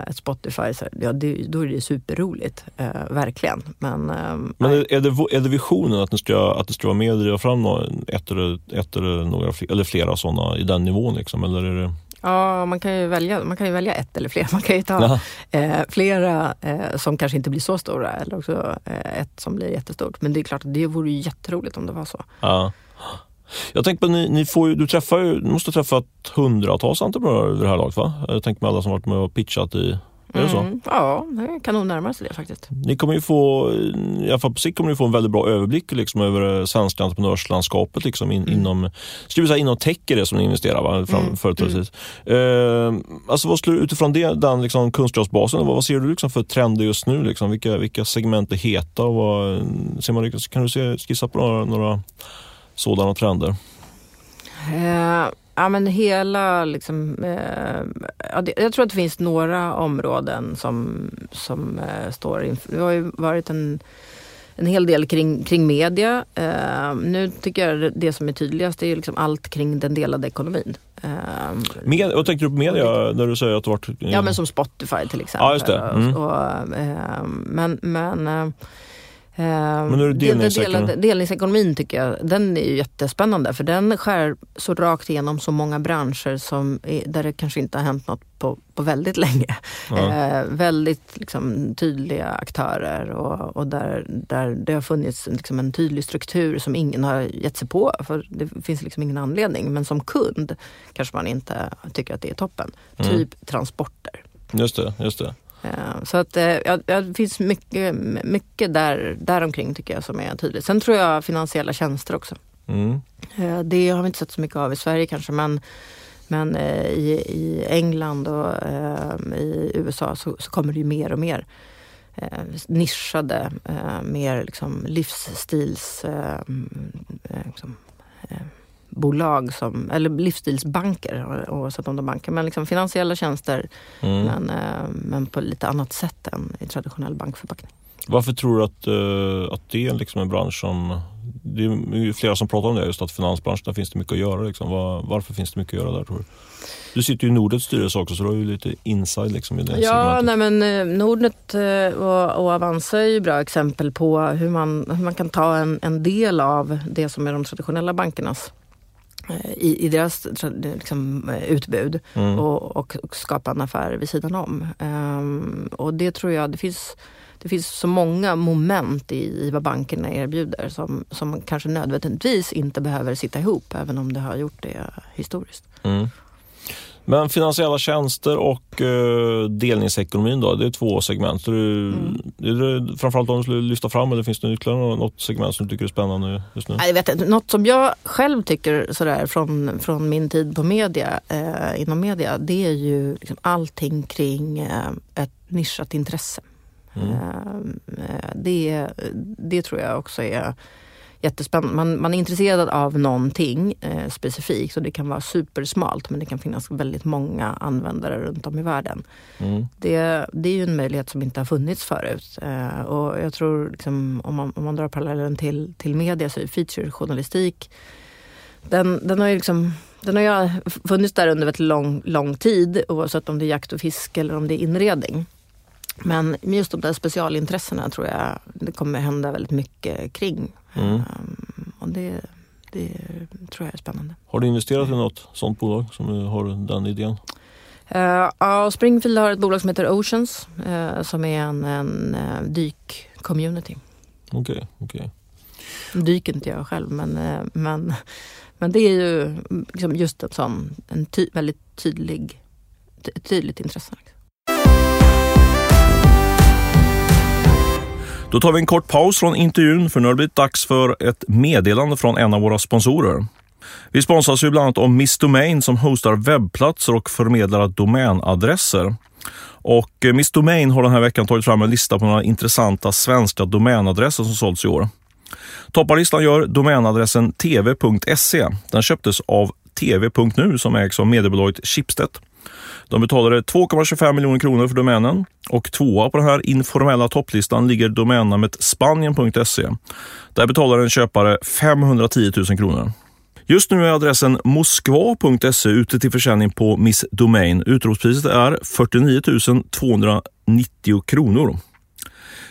[SPEAKER 2] ett Spotify, så, ja, det, då är det superroligt. Eh, verkligen. Men, eh,
[SPEAKER 1] Men är, är, det, är det visionen att, ni ska, att ska vara med och driva fram ett, eller, ett eller, några, eller flera sådana i den nivån? Liksom, eller är det...
[SPEAKER 2] Ja, man kan, ju välja, man kan ju välja ett eller flera. Man kan ju ta eh, flera eh, som kanske inte blir så stora eller också eh, ett som blir jättestort. Men det är klart det vore ju jätteroligt om det var så.
[SPEAKER 1] Ja. Jag tänker på, ni, ni får ju, du träffar ju, du måste ha träffat hundratals entreprenörer vid det här laget va? Jag tänker med alla som varit med och pitchat i, är det så?
[SPEAKER 2] Mm, ja, det kan nog närma sig det faktiskt.
[SPEAKER 1] Ni kommer ju få, i alla fall på sikt kommer ni få en väldigt bra överblick liksom, över det svenska entreprenörslandskapet liksom, in,
[SPEAKER 2] Mm.
[SPEAKER 1] inom, skulle vi säga inom tech är det som ni investerar va? Fram,
[SPEAKER 2] Mm,
[SPEAKER 1] företrädesvis. Eh, alltså vad skulle, utifrån det, den liksom, kunskapsbasen, vad, vad ser du liksom, för trender just nu? Liksom? Vilka, vilka segment är heta? Och vad, ser man, kan du se, skissa på några, några sådana trender?
[SPEAKER 2] Eh, ja, men hela liksom, eh, ja, det, jag tror att det finns några områden som, som eh, står inför. Det har ju varit en, en hel del kring, kring media. Eh, nu tycker jag det, det som är tydligast är ju liksom allt kring den delade ekonomin. Eh,
[SPEAKER 1] Med, vad tänker du på media när du säger att du varit...
[SPEAKER 2] Ja men som Spotify till exempel.
[SPEAKER 1] Ja, just det. Mm.
[SPEAKER 2] Och, eh, men men,
[SPEAKER 1] Men nu är det
[SPEAKER 2] del-
[SPEAKER 1] delningsekonomi.
[SPEAKER 2] delade- delningsekonomin tycker jag, den är ju jättespännande för den skär så rakt igenom så många branscher som är, där det kanske inte har hänt något på, på väldigt länge.
[SPEAKER 1] Ja.
[SPEAKER 2] Eh, väldigt liksom, tydliga aktörer och, och där, där det har funnits liksom, en tydlig struktur som ingen har gett sig på för det finns liksom ingen anledning. Men som kund kanske man inte tycker att det är toppen.
[SPEAKER 1] Mm.
[SPEAKER 2] Typ transporter.
[SPEAKER 1] Just det, just det.
[SPEAKER 2] Eh, Så att eh, ja, det finns mycket, mycket där, däromkring tycker jag som är tydligt. Sen tror jag finansiella tjänster också.
[SPEAKER 1] Mm.
[SPEAKER 2] Eh, Det har vi inte sett så mycket av i Sverige kanske men, men i, i England och i USA så, så kommer det ju mer och mer nischade, mer liksom livsstils mm, liksom, livsstilsbolag, som, eller livsstilsbanker, oavsett om de banker, men liksom finansiella tjänster
[SPEAKER 1] Mm.
[SPEAKER 2] men, eh, men på lite annat sätt än i traditionell bankförpackning.
[SPEAKER 1] Varför tror du att, eh, att det är liksom en bransch som... Det är flera som pratar om det, just att finansbranschen, där finns det mycket att göra. Liksom. Var, varför finns det mycket att göra där tror du? Du sitter ju i Nordets styrelse också så du har ju lite inside liksom, i det
[SPEAKER 2] Ja, nej men eh, Nordnet och, och Avanza är ju bra exempel på hur man, hur man kan ta en, en del av det som är de traditionella bankernas i, i deras liksom, eh, utbud
[SPEAKER 1] Mm.
[SPEAKER 2] och, och, och skapa en affär vid sidan om. Ehm, och det tror jag, det finns, det finns så många moment i, i vad bankerna erbjuder som, som kanske nödvändigtvis inte behöver sitta ihop även om det har gjort det historiskt.
[SPEAKER 1] Mm. Men finansiella tjänster och eh, delningsekonomin då, det är två segment. Du,
[SPEAKER 2] Mm.
[SPEAKER 1] Är det framförallt de du skulle lyfta fram eller finns det ytterligare något- segment som du tycker är spännande just nu?
[SPEAKER 2] Jag vet inte. Något som jag själv tycker sådär från, från min tid på media, eh, inom media, det är ju liksom allting kring eh, ett nischat intresse.
[SPEAKER 1] Mm.
[SPEAKER 2] Eh, det, det tror jag också är jättespännande. Man, man är intresserad av någonting eh, specifikt och det kan vara supersmalt men det kan finnas väldigt många användare runt om i världen.
[SPEAKER 1] Mm.
[SPEAKER 2] Det, det är ju en möjlighet som inte har funnits förut. Eh, och jag tror, liksom, om, man, om man drar parallellen till, till media, så är featurejournalistik, den, den har ju liksom den har ju funnits där under väldigt lång, lång tid oavsett om det är jakt och fiske eller om det är inredning. Men just de där specialintressena tror jag det kommer hända väldigt mycket kring.
[SPEAKER 1] Mm.
[SPEAKER 2] Um, och det, det tror jag är spännande.
[SPEAKER 1] Har du investerat i något sånt bolag som har den idén?
[SPEAKER 2] Uh, ja, Springfield har ett bolag som heter Oceans eh, som är en, en uh, dyk-community.
[SPEAKER 1] Okej, okej.
[SPEAKER 2] Nu dyker inte jag själv men, eh, men, men det är ju liksom just en sån en ty, väldigt tydlig, ty, tydligt intresse. liksom.
[SPEAKER 1] Då tar vi en kort paus från intervjun för nu har det blivit dags för ett meddelande från en av våra sponsorer. Vi sponsras ju bland annat av Miss Domain som hostar webbplatser och förmedlar domänadresser. Och eh, Miss Domain har den här veckan tagit fram en lista på några intressanta svenska domänadresser som sålts i år. Topparlistan gör domänadressen tv.se. Den köptes av tv.nu som ägs av mediebolaget Schibsted. De betalade 2,25 miljoner kronor för domänen och tvåa på den här informella topplistan ligger domännamnet spanien.se. Där betalar en köpare 510 000 kronor. Just nu är adressen moskva.se ute till försäljning på Miss Domain. Utropspriset är 49 290 kronor.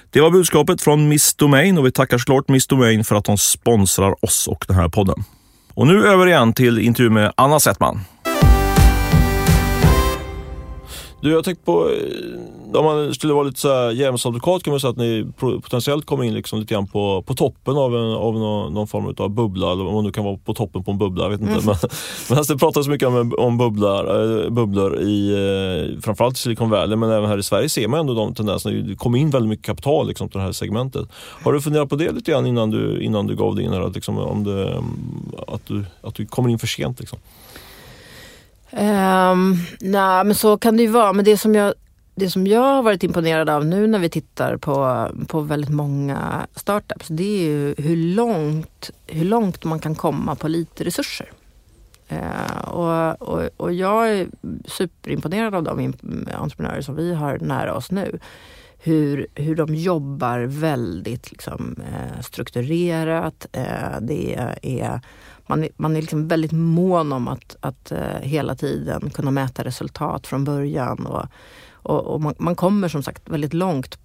[SPEAKER 1] Det var budskapet från Miss Domain och vi tackar såklart Miss Domain för att de sponsrar oss och den här podden. Och nu över igen till intervju med Anna Settman. Du, jag har tänkt på, eh, om man skulle vara lite så djävulsadvokat kan man säga att ni potentiellt kommer in liksom lite grann på, på toppen av, en, av någon, någon form av bubbla, eller om nu kan vara på toppen på en bubbla, jag vet inte.
[SPEAKER 2] Mm.
[SPEAKER 1] Men, men alltså, det pratas mycket om, om bubblar, eh, bubblor i eh, framförallt i Silicon Valley, men även här i Sverige ser man ändå de tendenserna. Det kommer in väldigt mycket kapital liksom, till det här segmentet. Har du funderat på det lite grann innan du, innan du gav dig in här? Att, liksom, om det, att, du, att du kommer in för sent? Liksom?
[SPEAKER 2] Um, Nej, men så kan det ju vara. Men det som jag, det som jag har varit imponerad av nu när vi tittar på, på väldigt många startups, det är ju hur långt, hur långt man kan komma på lite resurser. Eh, och, och, och jag är superimponerad av de entreprenörer som vi har nära oss nu. Hur, hur de jobbar väldigt liksom, eh, strukturerat. Eh, det är, man är, man är liksom väldigt mån om att, att eh, hela tiden kunna mäta resultat från början. Och, och, och man, man kommer som sagt väldigt långt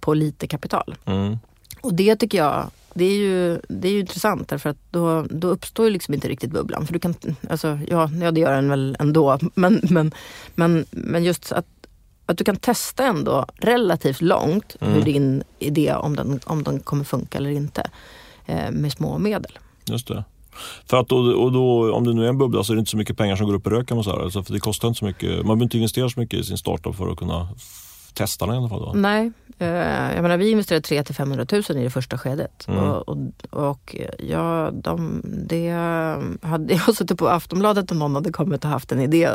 [SPEAKER 2] på lite kapital.
[SPEAKER 1] Mm.
[SPEAKER 2] Och det tycker jag, det är ju, det är ju intressant därför att då, då uppstår ju liksom inte riktigt bubblan. För du kan, alltså, ja, ja det gör den väl ändå. Men, men, men, men just att, att du kan testa ändå relativt långt
[SPEAKER 1] Mm.
[SPEAKER 2] hur din idé, om den, om den kommer funka eller inte. Eh, med små medel.
[SPEAKER 1] Just det. För att då, och då, om det nu är en bubbla så är det inte så mycket pengar som går upp i rök kan man säga. Alltså, för det kostar inte så mycket. Man behöver inte investera så mycket i sin startup för att kunna testa den i alla fall. Då.
[SPEAKER 2] Nej, jag menar, vi investerade 3 till 500 000 i det första skedet.
[SPEAKER 1] Mm.
[SPEAKER 2] Och, och, och ja, de, det hade jag suttit på Aftonbladet och någon hade kommit och haft en idé.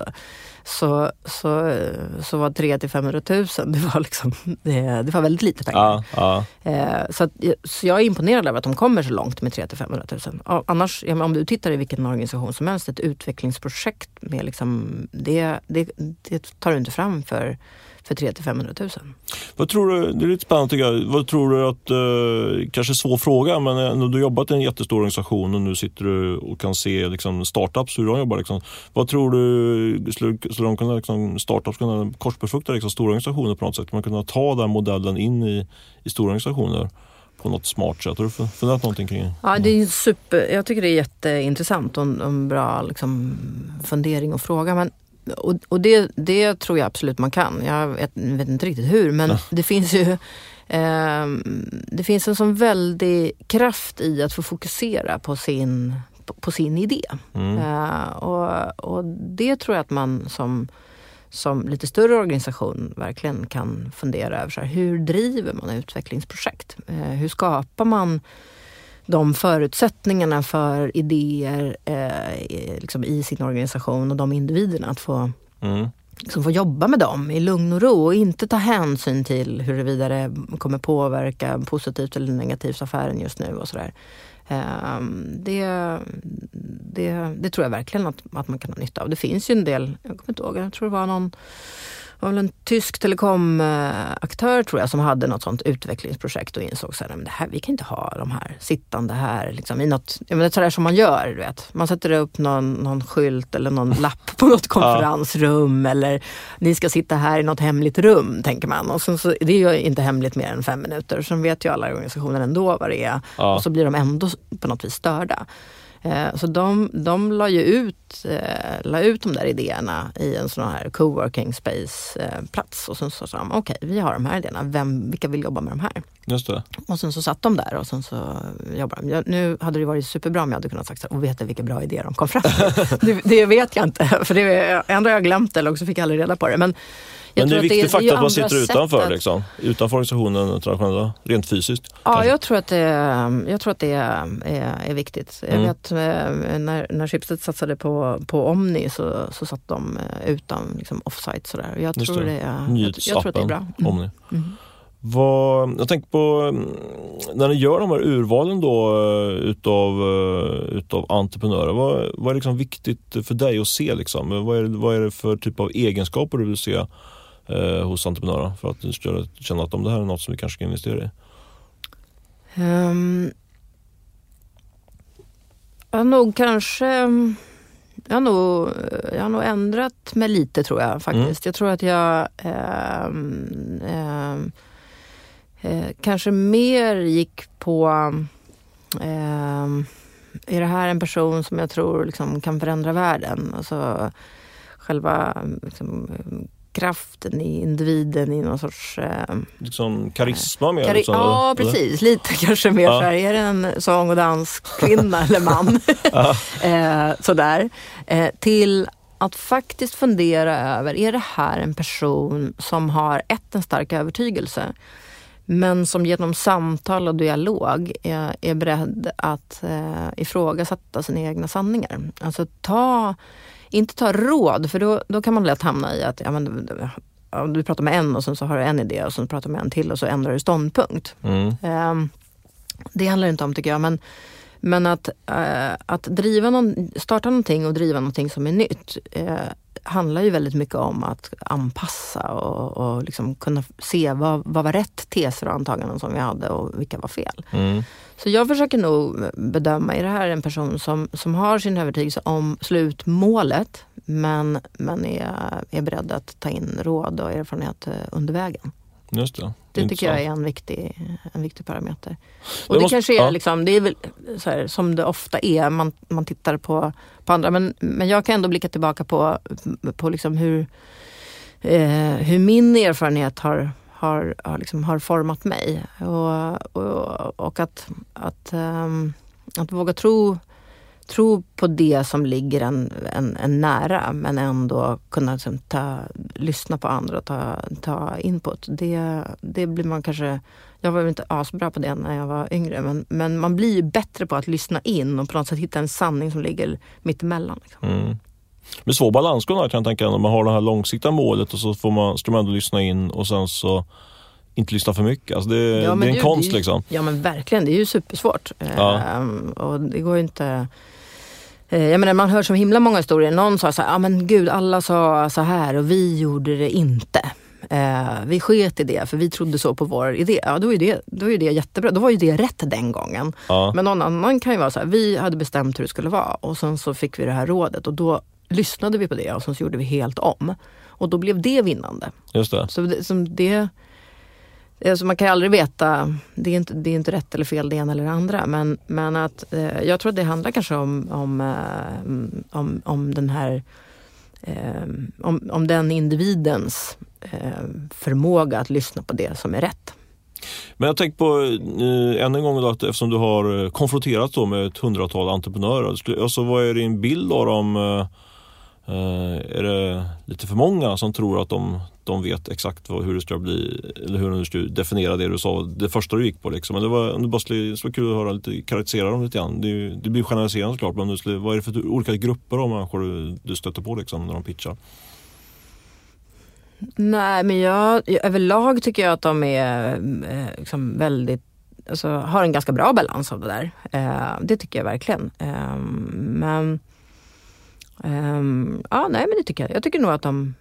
[SPEAKER 2] Så, så, så var 3 till 500 000, det var, liksom, det, det var väldigt lite pengar.
[SPEAKER 1] Ja, ja.
[SPEAKER 2] Eh, så, att, så jag är imponerad över att de kommer så långt med 3 till 500 000. Ja, Annars, ja, men om du tittar i vilken organisation som helst, ett utvecklingsprojekt med liksom, det, det, det tar du inte fram för för 3 till 500 000.
[SPEAKER 1] Vad tror du, det är lite spännande tycker jag. Vad tror du att, eh, kanske svår fråga, men eh, när du har jobbat i en jättestor organisation och nu sitter du och kan se liksom, startups, hur de jobbar. Liksom. Vad tror du, skulle, skulle de kunna, liksom, startups kunna korsbefrukta liksom, stora organisationer på något sätt? Man kunna ta den modellen in i, i stora organisationer? på något smart sätt. Har du funderat någonting kring det?
[SPEAKER 2] Ja, det är super, jag tycker det är jätteintressant och en, en bra liksom, fundering och fråga. Men och, och det, det tror jag absolut man kan. Jag vet, vet inte riktigt hur men ja. det finns ju eh, Det finns en sån väldig kraft i att få fokusera på sin, på, på sin idé. Mm. Eh, och, och det tror jag att man som som lite större organisation verkligen kan fundera över. Så här, hur driver man utvecklingsprojekt? Eh, hur skapar man de förutsättningarna för idéer eh, liksom i sin organisation och de individerna att få, mm. liksom få jobba med dem i lugn och ro och inte ta hänsyn till huruvida det kommer påverka positivt eller negativt affären just nu och sådär. Eh, det, det, det, tror jag verkligen att, att man kan ha nytta av. Det finns ju en del, jag kommer inte ihåg, jag tror det var någon var väl en tysk telekomaktör tror jag som hade något sånt utvecklingsprojekt och insåg så här, men det här, vi kan inte ha de här sittande här liksom, i något, jag menar, sådär som man gör. Du vet. Man sätter upp någon, någon skylt eller någon lapp på något konferensrum ja. eller ni ska sitta här i något hemligt rum, tänker man. Och sen så, det är ju inte hemligt mer än fem minuter, så vet ju alla organisationer ändå vad det är. Ja. Och så blir de ändå på något vis störda. Eh, så de, de la ju ut, eh, la ut de där idéerna i en sån här coworking space-plats. Eh, och sen så sa de, okej okay, vi har de här idéerna, Vem, vilka vill jobba med de här?
[SPEAKER 1] Just det.
[SPEAKER 2] Och sen så satt de där och sen så jobbade de. nu hade det varit superbra om jag hade kunnat sagt, och vet du vilka bra idéer de kom fram med? det, det, vet jag inte, för det, ändå har jag glömt det eller också fick jag aldrig reda på det. Men
[SPEAKER 1] men det är viktigt faktiskt att man sitter utanför, att... liksom, utanför organisationen rent fysiskt.
[SPEAKER 2] Ja, jag tror att det, jag tror att det är, är viktigt. Jag mm. vet eh, när, när Schibsted satsade på, på Omni så, så satt de eh, utan liksom, offsite. Sådär. Jag, tror det. är, jag, jag, tror att det är bra.
[SPEAKER 1] Mm. Omni. Mm. Vad, jag tänker på mm, när ni gör de här urvalen då eh, utav, utav entreprenörer. Vad, vad är liksom viktigt för dig att se? Liksom? Vad, är, vad är det för typ av egenskaper du vill se eh, hos entreprenörer för att känna att om det här är något som vi kanske ska investera i? Um,
[SPEAKER 2] jag har nog kanske jag har, nog, jag har nog ändrat mig lite tror jag faktiskt. Mm. Jag tror att jag eh, eh, kanske mer gick på eh, är det här en person som jag tror liksom kan förändra världen? Alltså, själva liksom, kraften i individen i någon sorts... Eh,
[SPEAKER 1] liksom karisma mer?
[SPEAKER 2] Kari
[SPEAKER 1] liksom,
[SPEAKER 2] ja, eller? precis. Lite kanske mer ja. så här, är det en sång och danskvinna eller man? eh, sådär. Eh, till att faktiskt fundera över, är det här en person som har ett, en stark övertygelse men som genom samtal och dialog är, är beredd att eh, ifrågasätta sina egna sanningar. Alltså ta inte ta råd, för då, då kan man lätt hamna i att ja, men, du pratar med en och sen så har du en idé och sen pratar du med en till och så ändrar du ståndpunkt. Mm. Um, det handlar inte om tycker jag, men, men att, uh, att driva någon, starta någonting och driva någonting som är nytt uh, handlar ju väldigt mycket om att anpassa och, och liksom kunna se vad, vad var rätt teser och antaganden som vi hade och vilka var fel. Mm. Så jag försöker nog bedöma, är det här en person som, som har sin övertygelse om slutmålet men, men är, är beredd att ta in råd och erfarenhet under vägen?
[SPEAKER 1] Just det.
[SPEAKER 2] Det tycker jag är en viktig, en viktig parameter. Och det, måste, kanske är, ja. liksom, det är väl så här, som det ofta är, man, man tittar på, på andra. Men, men jag kan ändå blicka tillbaka på, på liksom hur, eh, hur min erfarenhet har, har, har, liksom, har format mig. Och, och, och att, att, um, att våga tro tro på det som ligger en, en, en nära men ändå kunna liksom, ta, lyssna på andra och ta, ta input. Det, det blir man kanske jag var inte asbra på det när jag var yngre men, men man blir ju bättre på att lyssna in och på något sätt hitta en sanning som ligger mittemellan. Liksom.
[SPEAKER 1] Mm. Men svår balansgång kan jag tänka när man har det här långsiktiga målet och så får man, ska man ändå lyssna in och sen så inte lyssna för mycket. Alltså det, ja, det är en det, konst
[SPEAKER 2] det,
[SPEAKER 1] liksom.
[SPEAKER 2] Ja men verkligen, det är ju supersvårt. Ja. Ehm, och det går ju inte... Eh, jag menar, man hör så himla många historier. Någon sa så här, ah, men gud alla sa så här och vi gjorde det inte. Eh, vi sket i det för vi trodde så på vår idé. Ja, då är det, då är det jättebra. Då var ju det rätt den gången. Ja. Men någon annan kan ju vara så här, vi hade bestämt hur det skulle vara och sen så fick vi det här rådet och då lyssnade vi på det och sen så gjorde vi helt om. Och då blev det vinnande.
[SPEAKER 1] Just det.
[SPEAKER 2] Så det, som det Alltså man kan ju aldrig veta, det är, inte, det är inte rätt eller fel det ena eller det andra. Men, men att, eh, jag tror att det handlar kanske om, om, eh, om, om den här eh, om, om den individens eh, förmåga att lyssna på det som är rätt.
[SPEAKER 1] Men jag tänker på eh, än en gång då, att eftersom du har eh, konfronterat med ett hundratal entreprenörer. Alltså, vad är din bild av dem? Eh? Eh, är det lite för många som tror att de, de vet exakt vad, hur det ska bli eller hur du ska definiera det du sa, det första du gick på liksom. Men det var, det bara skulle, det kul att höra lite, karaktärisera dem lite grann. Det, det blir generaliserande såklart men skulle, vad är det för olika grupper av människor du, du stöter på liksom när de pitchar?
[SPEAKER 2] Nej, men jag, överlag tycker jag att de är eh, liksom väldigt Alltså, har en ganska bra balans av det där. Eh, det tycker jag verkligen. Ehm, men Um, ja, nej men det tycker jag. Jag tycker nog att de...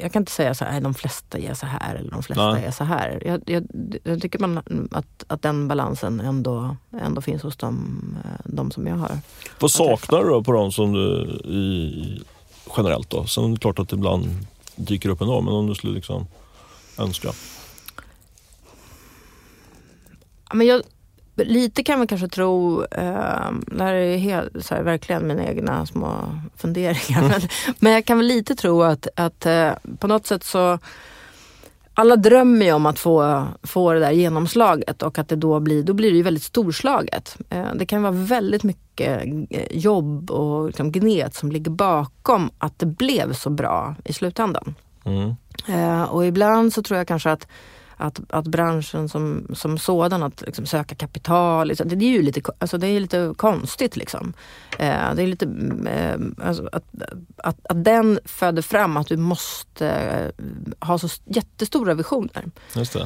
[SPEAKER 2] Jag kan inte säga så här, de flesta är så här eller de flesta nej. är så här. Jag, jag, jag, tycker man, att, att den balansen ändå, ändå finns hos dem, eh, de som jag har.
[SPEAKER 1] Vad saknar du då på dem som du i, generellt då? Sen är det klart att ibland dyker upp ändå, men om du skulle liksom önska?
[SPEAKER 2] men jag, lite kan man kanske tro, eh, det här är helt, så här, verkligen mina egna små funderingar, men, men jag kan väl lite tro att, att eh, på något sätt så alla drömmer ju om att få, få det där genomslaget och att det då blir, då blir det ju väldigt storslaget. Eh, det kan vara väldigt mycket eh, jobb och liksom gnet som ligger bakom att det blev så bra i slutändan. Mm. Eh, och ibland så tror jag kanske att att, att branschen som, som sådan, att liksom söka kapital, liksom, det, är ju lite, alltså det är lite konstigt. Liksom. Eh, det är lite, eh, alltså att, att, att den föder fram att du måste eh, ha så jättestora visioner.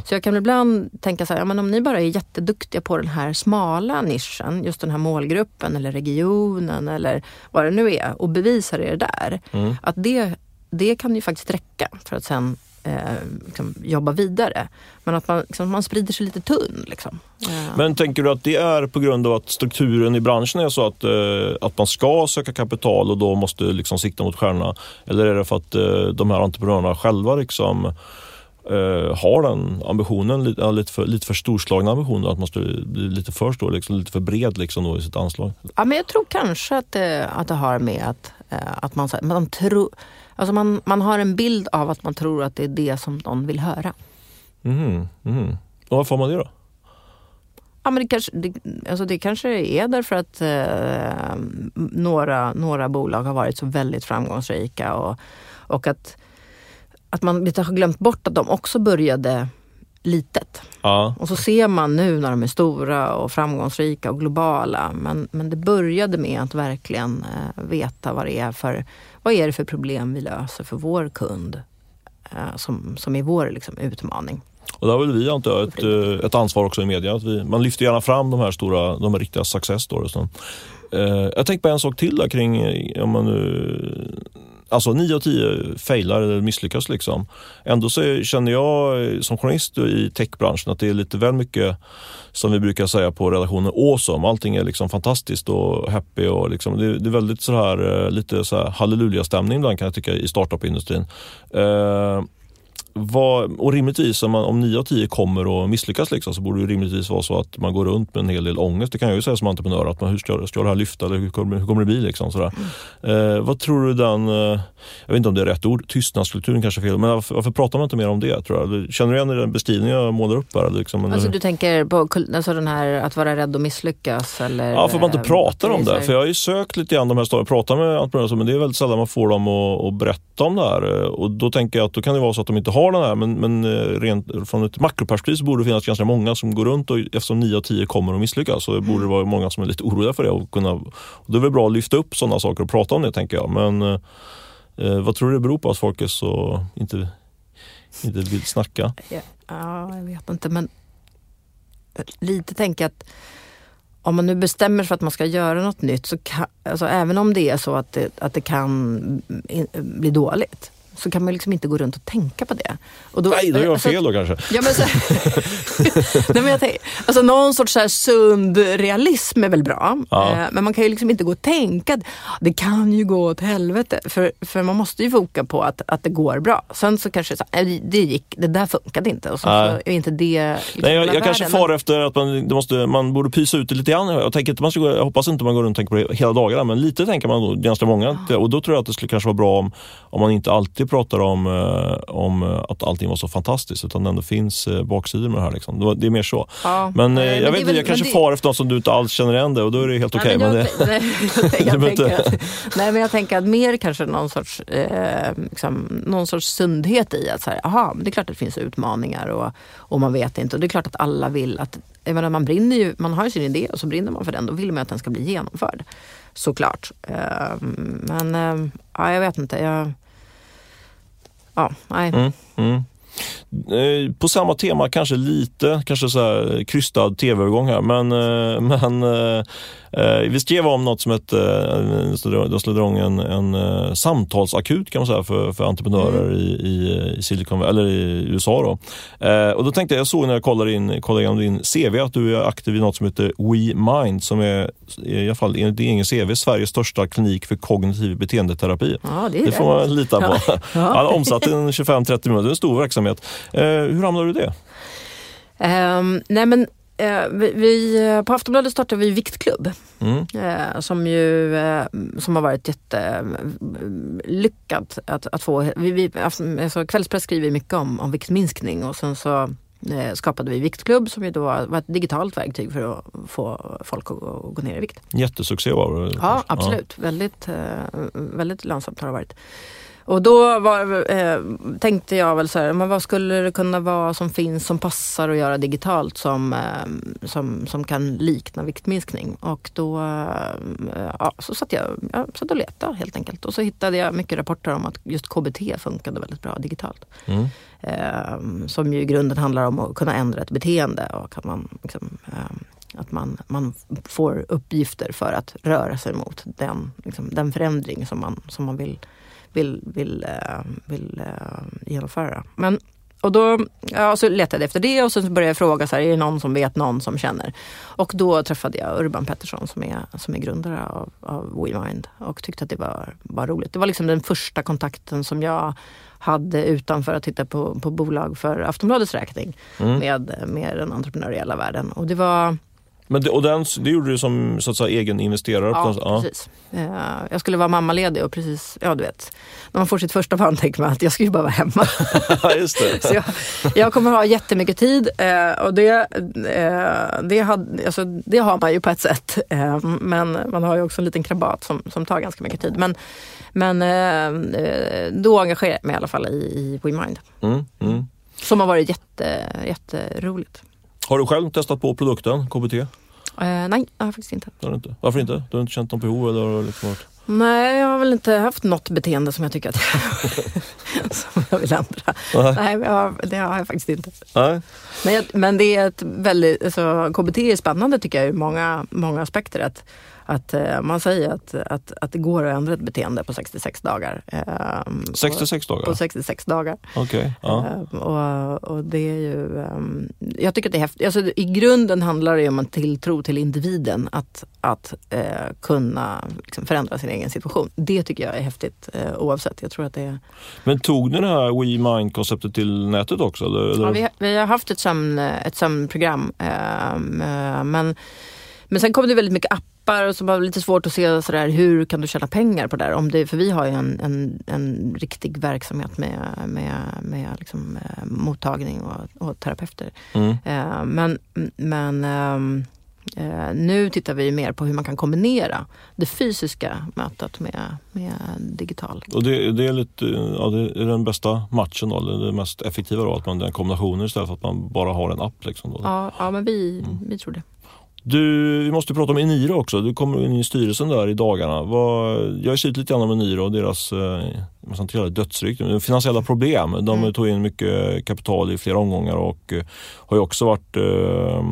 [SPEAKER 2] Så jag kan ibland tänka så här, ja, men om ni bara är jätteduktiga på den här smala nischen, just den här målgruppen eller regionen eller vad det nu är och bevisar er där. Mm. Att det, det kan ju faktiskt räcka för att sen eh, liksom, jobba vidare. Men att man, liksom, man sprider sig lite tunn. Liksom.
[SPEAKER 1] Ja. Men tänker du att det är på grund av att strukturen i branschen är så att, eh, att man ska söka kapital och då måste liksom sikta mot stjärnorna? Eller är det för att eh, de här entreprenörerna själva liksom, eh, har den ambitionen, lite, lite, för, lite för storslagna ambitioner, att man ska bli lite för stor, liksom, lite för bred liksom, då, i sitt anslag?
[SPEAKER 2] Ja, men jag tror kanske att att det har med att, eh, att man, man tror Alltså man, man har en bild av att man tror att det är det som någon vill höra.
[SPEAKER 1] Mm, mm. Och varför har man det då?
[SPEAKER 2] Ja, men det, kanske, det, alltså det kanske är därför att eh, några, några bolag har varit så väldigt framgångsrika och, och att, att man lite har glömt bort att de också började litet. Ja. Och så ser man nu när de är stora och framgångsrika och globala. Men, men det började med att verkligen eh, veta vad det är för vad är det för problem vi löser för vår kund eh, som, som är vår liksom, utmaning.
[SPEAKER 1] Och där har väl vi antar jag ett, eh, ett ansvar också i media. Att vi, man lyfter gärna fram de här stora, de här riktiga success stories. Eh, jag tänkte på en sak till där kring, om man nu Alltså 9 av 10 failar eller misslyckas. Liksom. Ändå så känner jag eh, som journalist i techbranschen att det är lite väl mycket som vi brukar säga på redaktionen awesome. Allting är liksom fantastiskt och happy. Och liksom, det, det är väldigt så här, eh, lite så här halleluja-stämning ibland kan jag tycka i startup-industrin. Eh, vad, och rimligtvis om, man, om 9 av 10 kommer och misslyckas liksom, så borde det rimligtvis vara så att man går runt med en hel del ångest. Det kan jag ju säga som entreprenör, att man, hur, ska, ska det här lyfta eller hur kommer, hur kommer det bli? Liksom, sådär. Mm. Eh, vad tror du den, eh, jag vet inte om det är rätt ord, tystnadskulturen kanske är fel, men varför, varför, pratar man inte mer om det? Tror jag? Känner du igen den beskrivningen jag målar upp här? Liksom,
[SPEAKER 2] alltså du tänker på alltså den här att vara rädd att misslyckas? Eller,
[SPEAKER 1] ja, för man inte pratar om det. För jag har ju sökt lite grann de här storyn, pratar med entreprenörer, men det är väldigt sällan man får dem att, att berätta om det här. Och då tänker jag att då kan det vara så att de inte har den här, men, men eh, rent från ett makroperspektiv så borde det finnas ganska många som går runt och eftersom 9 av 10 kommer att misslyckas så mm. borde det vara många som är lite oroliga för det. Och kunna, och det är väl bra att lyfta upp sådana saker och prata om det tänker jag. Men eh, eh vad tror du det beror på att folk är så inte, inte vill snacka?
[SPEAKER 2] Ja, jag vet inte men lite tänker jag att om man nu bestämmer sig för att man ska göra något nytt, så kan, alltså även om det är så att det, att det kan bli dåligt, så kan man liksom inte gå runt och tänka på det. Och
[SPEAKER 1] då, Nej, då gör jag alltså, fel då kanske.
[SPEAKER 2] Ja, men så, Nej, men jag tänker, alltså någon sorts så här sund realism är väl bra. Ja. Eh, men man kan ju liksom inte gå och tänka att det kan ju gå åt helvete. För, för man måste ju foka på att, att det går bra. Sen så kanske så, det, gick, det där funkade inte och så, så är inte det
[SPEAKER 1] liksom Nej, jag, jag kanske far efter att man, måste, man borde pysa ut det lite grann. Jag, tänker inte man ska gå, jag hoppas inte man går runt och tänker på det hela dagarna men lite tänker man då, ganska många. Ja. Och då tror jag att det skulle kanske vara bra om, om man inte alltid alltid pratar om, eh, om eh, att allting var så fantastiskt utan det ändå finns eh, baksidor med det här. Liksom. Det är mer så. Ja, men jag men vet inte, jag kanske det... far efter något som du inte alls känner igen det och då är det helt okej. Okay,
[SPEAKER 2] nej, men nej, men jag tänker att mer kanske någon sorts, eh, liksom, någon sorts sundhet i att så här, aha, det är klart att det finns utmaningar och, och man vet inte. Och det är klart att alla vill att, jag menar, man brinner ju, man har ju sin idé och så brinner man för den. Då vill man att den ska bli genomförd. Såklart. Eh, men eh, ja, jag vet inte. Jag, ja, nej. Mm, mm.
[SPEAKER 1] Eh, på samma tema, kanske lite kanske så här krystad tv-övergång här, men, eh, men eh, vi skrev om något som hette, de slog igång en, en samtalsakut kan man säga för, för entreprenörer mm. i, i, Silicon, eller i USA. Då. och då tänkte jag, jag såg när jag kollade, in, kollade igenom din CV att du är aktiv i något som heter WeMind som är, i alla fall enligt din egen CV, Sveriges största klinik för kognitiv beteendeterapi.
[SPEAKER 2] Ja, det,
[SPEAKER 1] det får man lita på. Ja. Ja. omsatt 25-30 miljoner, det är en stor verksamhet. Eh, hur hamnade du i det?
[SPEAKER 2] Um, nej men Eh, vi, vi, på Aftonbladet startade vi Viktklubb. Mm. Eh, som ju eh, som har varit jättelyckat att, att få. Vi, vi, alltså, kvällspress skriver mycket om, om viktminskning och sen så eh, skapade vi Viktklubb som ju då var ett digitalt verktyg för att få folk att, gå ner i vikt.
[SPEAKER 1] Jättesuccé var det.
[SPEAKER 2] Ja, absolut. Ja. Väldigt, eh, väldigt lönsamt har det varit. Och då var, eh, tänkte jag väl så här, men vad skulle det kunna vara som finns som passar att göra digitalt som, eh, som, som kan likna viktminskning? Och då eh, ja, så satt jag, jag satt och letade helt enkelt. Och så hittade jag mycket rapporter om att just KBT funkade väldigt bra digitalt. Mm. Eh, som ju i grunden handlar om att kunna ändra ett beteende och att man liksom, eh, att man, man får uppgifter för att röra sig mot den, liksom, den förändring som man, som man vill vill, vill, eh, vill eh, genomföra. Men, och då ja, så letade jag efter det och så började jag fråga, så här, är det någon som vet någon som känner? Och då träffade jag Urban Pettersson som är, som är grundare av, av WeMind och tyckte att det var, var roligt. Det var liksom den första kontakten som jag hade utanför att titta på, på bolag för Aftonbladets räkning mm. med, med den entreprenöriella världen. Och det var
[SPEAKER 1] men det, och den, det gjorde du som så att säga, egen investerare?
[SPEAKER 2] Ja, ja. precis. Uh, jag skulle vara mammaledig och precis, ja du vet, när man får sitt första barn tänker man att jag ska ju bara vara hemma.
[SPEAKER 1] Just det.
[SPEAKER 2] så jag, jag kommer ha jättemycket tid uh, och det, uh, det, had, alltså, det har man ju på ett sätt. men man har ju också en liten krabat som, som tar ganska mycket tid. Men, men då engagerade jag mig i alla fall i, i WeMind. Mm, mm. Som har varit jätte, jätteroligt.
[SPEAKER 1] Har du själv testat på produkten KBT?
[SPEAKER 2] Eh, nej, jag har faktiskt inte.
[SPEAKER 1] Har inte. Varför inte? Du har inte känt något behov? Eller liksom varit...
[SPEAKER 2] Nej, jag har väl inte haft något beteende som jag tycker att som jag vill ändra. Nej, nej jag, det har jag faktiskt inte. Nej. Men, jag, men det är ett väldigt, alltså, KBT är spännande tycker jag ur många, många aspekter. Att, att eh, man säger att, att, att det går att ändra ett beteende på 66 dagar.
[SPEAKER 1] Um, 66 dagar?
[SPEAKER 2] På 66 dagar.
[SPEAKER 1] Okay, ja.
[SPEAKER 2] uh, och, och det är ju, um, jag tycker det är häftigt. Alltså, I grunden handlar det om en tilltro till individen att, att uh, kunna liksom, förändra sin egen situation. Det tycker jag är häftigt uh, oavsett. Jag tror att det är...
[SPEAKER 1] Men tog ni det här WeMind-konceptet till nätet också? Eller?
[SPEAKER 2] Ja, vi, vi har haft ett, sömn, ett sömnprogram ehm, men men sen kom det väldigt mycket appar och så var lite svårt att se sådär, hur kan du tjäna pengar på det här? Om det, för vi har ju en, en, en riktig verksamhet med, med, med liksom, eh, mottagning och, och terapeuter. Mm. Eh, men men ehm, eh, nu tittar vi mer på hur man kan kombinera det fysiska mötet med, med digital.
[SPEAKER 1] Och det, det är lite, ja, det är den bästa matchen då, eller det mest effektiva då, att man den kombinationen istället för att man bara har en app? Liksom då.
[SPEAKER 2] Ja, ja men vi, mm. vi tror det.
[SPEAKER 1] Du, vi måste prata om Eniro också. Du kommer in i styrelsen där i dagarna. Vad, jag har skrivit lite grann om Eniro och deras eh, dödsrykte, finansiella problem. De mm. tog in mycket kapital i flera omgångar och eh, har ju också varit eh,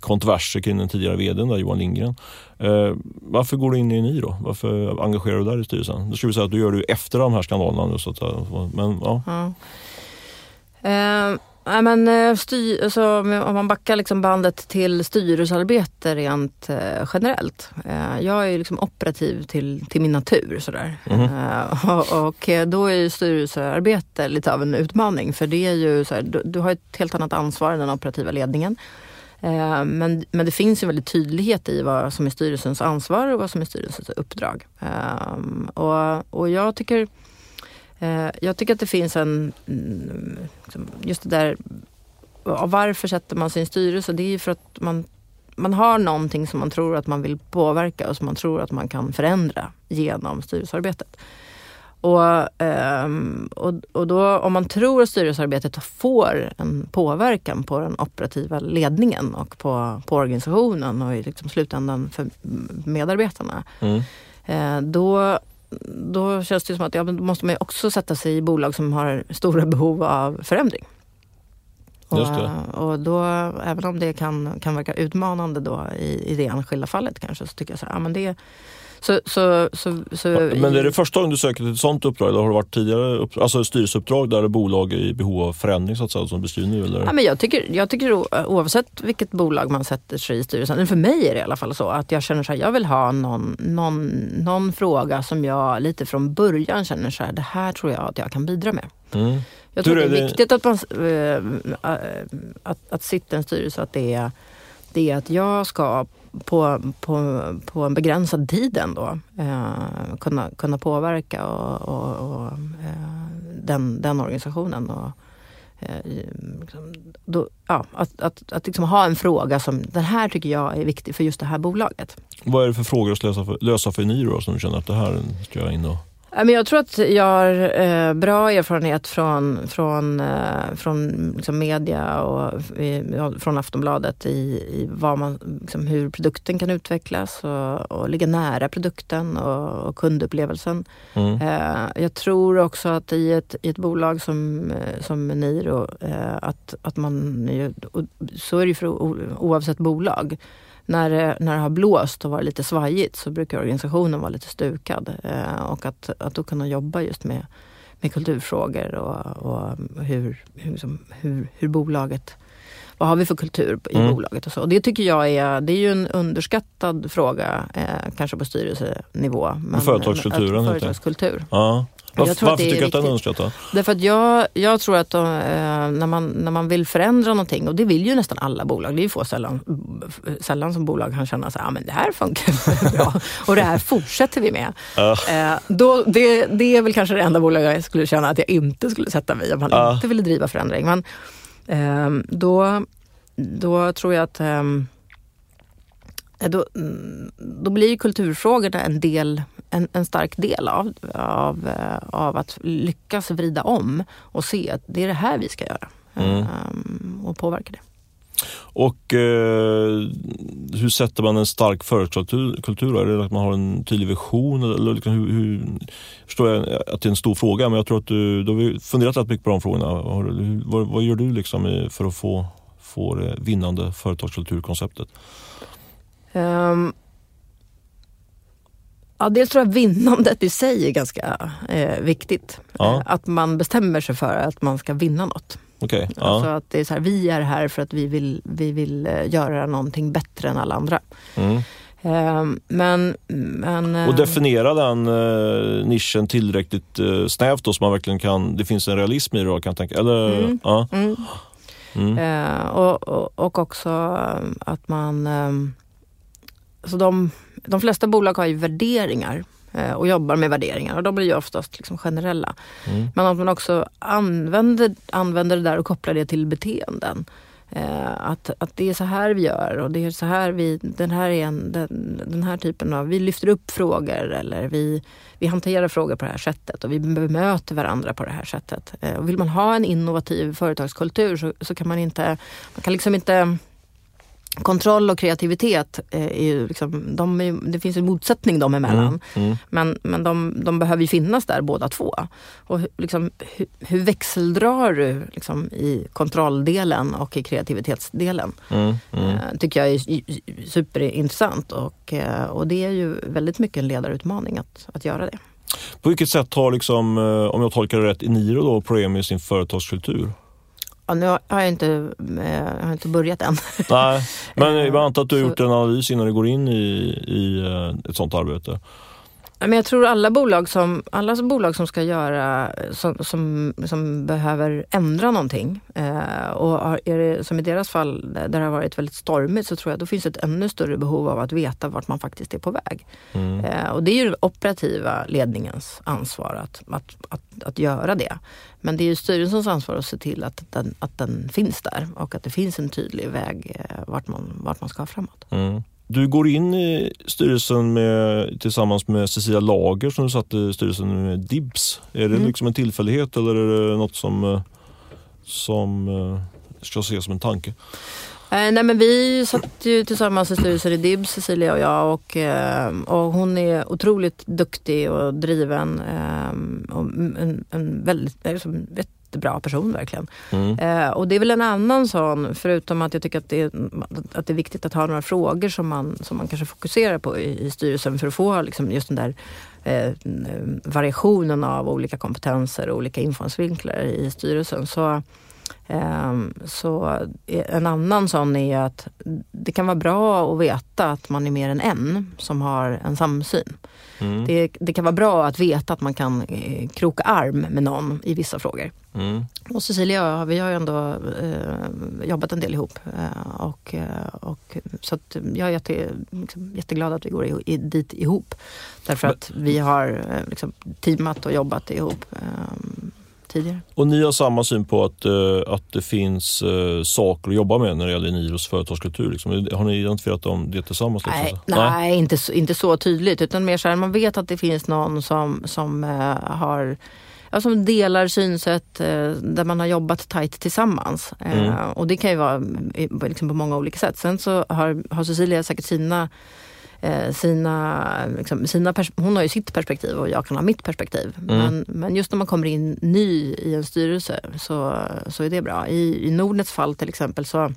[SPEAKER 1] kontroverser kring den tidigare vdn där, Johan Lindgren. Eh, varför går du in i Eniro? Varför engagerar du dig där i styrelsen? Det skulle vi säga att du gör det efter de här skandalerna. Så att, men, ja.
[SPEAKER 2] Mm. Uh. Nej, men, eh, styr, alltså, om man backar liksom bandet till styrelsearbete rent eh, generellt. Eh, jag är liksom operativ till, till min natur. Sådär. Mm. Eh, och, och, då är styrelsearbete lite av en utmaning. För det är ju så du, du, har ett helt annat ansvar än den operativa ledningen. Eh, men, men det finns en väldigt tydlighet i vad som är styrelsens ansvar och vad som är styrelsens uppdrag. Eh, och, och jag tycker Eh, jag tycker att det finns en, mm, just det där, varför sätter man sin styrelse? Det är ju för att man, man har någonting som man tror att man vill påverka och som man tror att man kan förändra genom styrelsearbetet. Och, ehm, och, och då, om man tror att styrelsearbetet får en påverkan på den operativa ledningen och på, på organisationen och i liksom slutändan för medarbetarna. Mm. Eh, då, då känns det som att ja, då måste man också sätta sig i bolag som har stora behov av förändring. Och, och då, även om det kan, kan verka utmanande då i, i det enskilda fallet kanske, så tycker jag så här, ja, men det, så, så, så, så
[SPEAKER 1] men är det första gången du söker till ett sånt uppdrag eller har det varit tidigare upp, alltså styrelseuppdrag där bolag är i behov av förändring så att säga, som nu? Eller?
[SPEAKER 2] Ja, men jag, tycker, jag tycker oavsett vilket bolag man sätter sig i styrelsen, för mig är det i alla fall så att jag känner så här, jag vill ha någon, någon, någon fråga som jag lite från början känner så här, det här tror jag att jag kan bidra med. Mm. Jag tror det är viktigt att, man, äh, att, att sitta i en styrelse, att det är, det är att jag ska på, på, på en begränsad tid ändå eh, kunna, kunna påverka och, och, och eh, den, den organisationen. Och, eh, liksom, då, ja, att att, att liksom ha en fråga som den här tycker jag är viktig för just det här bolaget.
[SPEAKER 1] Vad är det för frågor att lösa för, lösa för då som du känner att det här ska jag in och
[SPEAKER 2] jag tror att jag har eh, bra erfarenhet från, från, eh, från liksom media och från Aftonbladet i, i vad man, liksom hur produkten kan utvecklas och, och ligga nära produkten och, och kundupplevelsen. Mm. Eh, jag tror också att i ett, i ett bolag som, som Niro, att, att man, så är det ju för oavsett bolag, när det, när det har blåst och varit lite svajigt så brukar organisationen vara lite stukad. Eh, och att, att då kunna jobba just med, med kulturfrågor och, och hur, hur, liksom, hur, hur bolaget vad har vi för kultur i mm. bolaget och så. Och det tycker jag är, det är ju en underskattad fråga, eh, kanske på styrelsenivå.
[SPEAKER 1] Men, företagskulturen.
[SPEAKER 2] Företagskultur.
[SPEAKER 1] Ja. Varför, varför tycker du att den är underskattad?
[SPEAKER 2] Därför att jag, jag tror att de, eh, när, man, när man vill förändra någonting, och det vill ju nästan alla bolag, det är ju få sällan, sällan som bolag kan känna att ah, det här funkar bra och det här fortsätter vi med. Uh. Då, det, det är väl kanske det enda bolag jag skulle känna att jag inte skulle sätta mig om man uh. inte ville driva förändring. Men eh, då, då tror jag att eh, då, då blir kulturfrågorna en del en, en stark del av, av, eh, av att lyckas vrida om och se att det är det här vi ska göra mm. um, och påverka det.
[SPEAKER 1] Och eh, hur sätter man en stark företagskultur? Är det att man har en tydlig vision? Eller liksom hur, hur, förstår jag att det är en stor fråga, men jag tror att du, du har funderat rätt mycket på de frågorna. Hur, vad, vad, gör du liksom för att få, få det vinnande företagskulturkonceptet? Um,
[SPEAKER 2] Ja, dels tror jag vinnandet i sig är ganska eh, viktigt.
[SPEAKER 1] Ja.
[SPEAKER 2] Eh, att man bestämmer sig för att man ska vinna något.
[SPEAKER 1] Okej. Ja.
[SPEAKER 2] Alltså att det är så här, vi är här för att vi vill, vi vill eh, göra någonting bättre än alla andra.
[SPEAKER 1] Mm.
[SPEAKER 2] Eh, men, men, eh,
[SPEAKER 1] Och definiera den eh, nischen tillräckligt eh, snävt då så man verkligen kan, det finns en realism i det då kan jag tänka. Eller,
[SPEAKER 2] Mm.
[SPEAKER 1] ja.
[SPEAKER 2] mm,
[SPEAKER 1] Mm.
[SPEAKER 2] eh, och, och, och också att man... Eh, så de, de flesta bolag har ju värderingar eh, och jobbar med värderingar och de blir ju oftast liksom generella.
[SPEAKER 1] Mm.
[SPEAKER 2] Men att man också använder, använder det där och kopplar det till beteenden. Eh, att, att det är så här vi gör och det är så här vi, den här, är en, den, den här typen av, vi lyfter upp frågor eller vi, vi hanterar frågor på det här sättet och vi bemöter varandra på det här sättet. Eh, och vill man ha en innovativ företagskultur så, så kan man inte, man kan liksom inte Kontroll och kreativitet, eh, är ju liksom, de är, det finns en motsättning dem emellan.
[SPEAKER 1] Mm. Mm.
[SPEAKER 2] Men, men de, de behöver ju finnas där båda två. Och hur- liksom, hur, hur växeldrar du liksom, i kontrolldelen och i kreativitetsdelen?
[SPEAKER 1] Mm. Mm.
[SPEAKER 2] Eh, tycker jag är superintressant och, eh, och det är ju väldigt mycket en ledarutmaning att, att göra det.
[SPEAKER 1] På vilket sätt har, liksom, eh, om jag tolkar det rätt, Eniro då Proemi sin företagskultur?
[SPEAKER 2] Ja, nu har jag inte, eh, jag har inte börjat än.
[SPEAKER 1] Nej, men jag antar att du har gjort en analys innan du går in i, i eh, ett sånt arbete.
[SPEAKER 2] Men jag tror alla bolag som, alla bolag som ska göra, som, som, som behöver ändra någonting eh, och är det, som i deras fall där det har varit väldigt stormigt så tror jag då finns ett ännu större behov av att veta vart man faktiskt är på väg.
[SPEAKER 1] Mm.
[SPEAKER 2] Eh, och det är ju den operativa ledningens ansvar att, att, att, att göra det. Men det är ju styrelsens ansvar att se till att den, att den finns där och att det finns en tydlig väg eh, vart, man, vart man ska framåt.
[SPEAKER 1] Mm. Du går in i styrelsen med, tillsammans med Cecilia Lager som du satt i styrelsen med DIBS. Är det
[SPEAKER 2] Mm.
[SPEAKER 1] liksom en tillfällighet eller är det något som, eh, som eh, ska ses som en tanke?
[SPEAKER 2] Eh, nej men vi satt ju tillsammans i styrelsen i DIBS, Cecilia och jag och, och hon är otroligt duktig och driven och en, en väldigt liksom, jättebra person verkligen.
[SPEAKER 1] Mm.
[SPEAKER 2] Eh, och det är väl en annan sån, förutom att jag tycker att det är, att det är viktigt att ha några frågor som man, som man kanske fokuserar på i, i styrelsen för att få liksom, just den där eh, variationen av olika kompetenser och olika infallsvinklar i styrelsen. Så, så en annan sån är att det kan vara bra att veta att man är mer än en som har en samsyn.
[SPEAKER 1] Mm.
[SPEAKER 2] Det, det kan vara bra att veta att man kan eh, kroka arm med någon i vissa frågor.
[SPEAKER 1] Mm.
[SPEAKER 2] Och Cecilia och jag, vi har ju ändå eh, jobbat en del ihop. Eh, och, eh, och, så jag är jätte, liksom, jätteglad att vi går i, i, dit ihop. Därför att vi har eh, liksom, teamat och jobbat ihop eh, tidigare.
[SPEAKER 1] Och ni har samma syn på att, eh, att det finns eh, saker att jobba med när det gäller Eniros företagskultur? Liksom. Har ni identifierat dem det tillsammans? Liksom?
[SPEAKER 2] Nej,
[SPEAKER 1] Så-
[SPEAKER 2] nej, Inte, så, inte så tydligt. Utan mer så här, man vet att det finns någon som, som eh, har Ja, som delar synsätt där man har jobbat tajt tillsammans.
[SPEAKER 1] Mm.
[SPEAKER 2] och det kan ju vara liksom på många olika sätt. Sen så har, har Cecilia säkert sina sina, liksom, sina hon har ju sitt perspektiv och jag kan ha mitt perspektiv.
[SPEAKER 1] Mm.
[SPEAKER 2] Men, men just när man kommer in ny i en styrelse så, så är det bra. I, i Nordnets fall till exempel så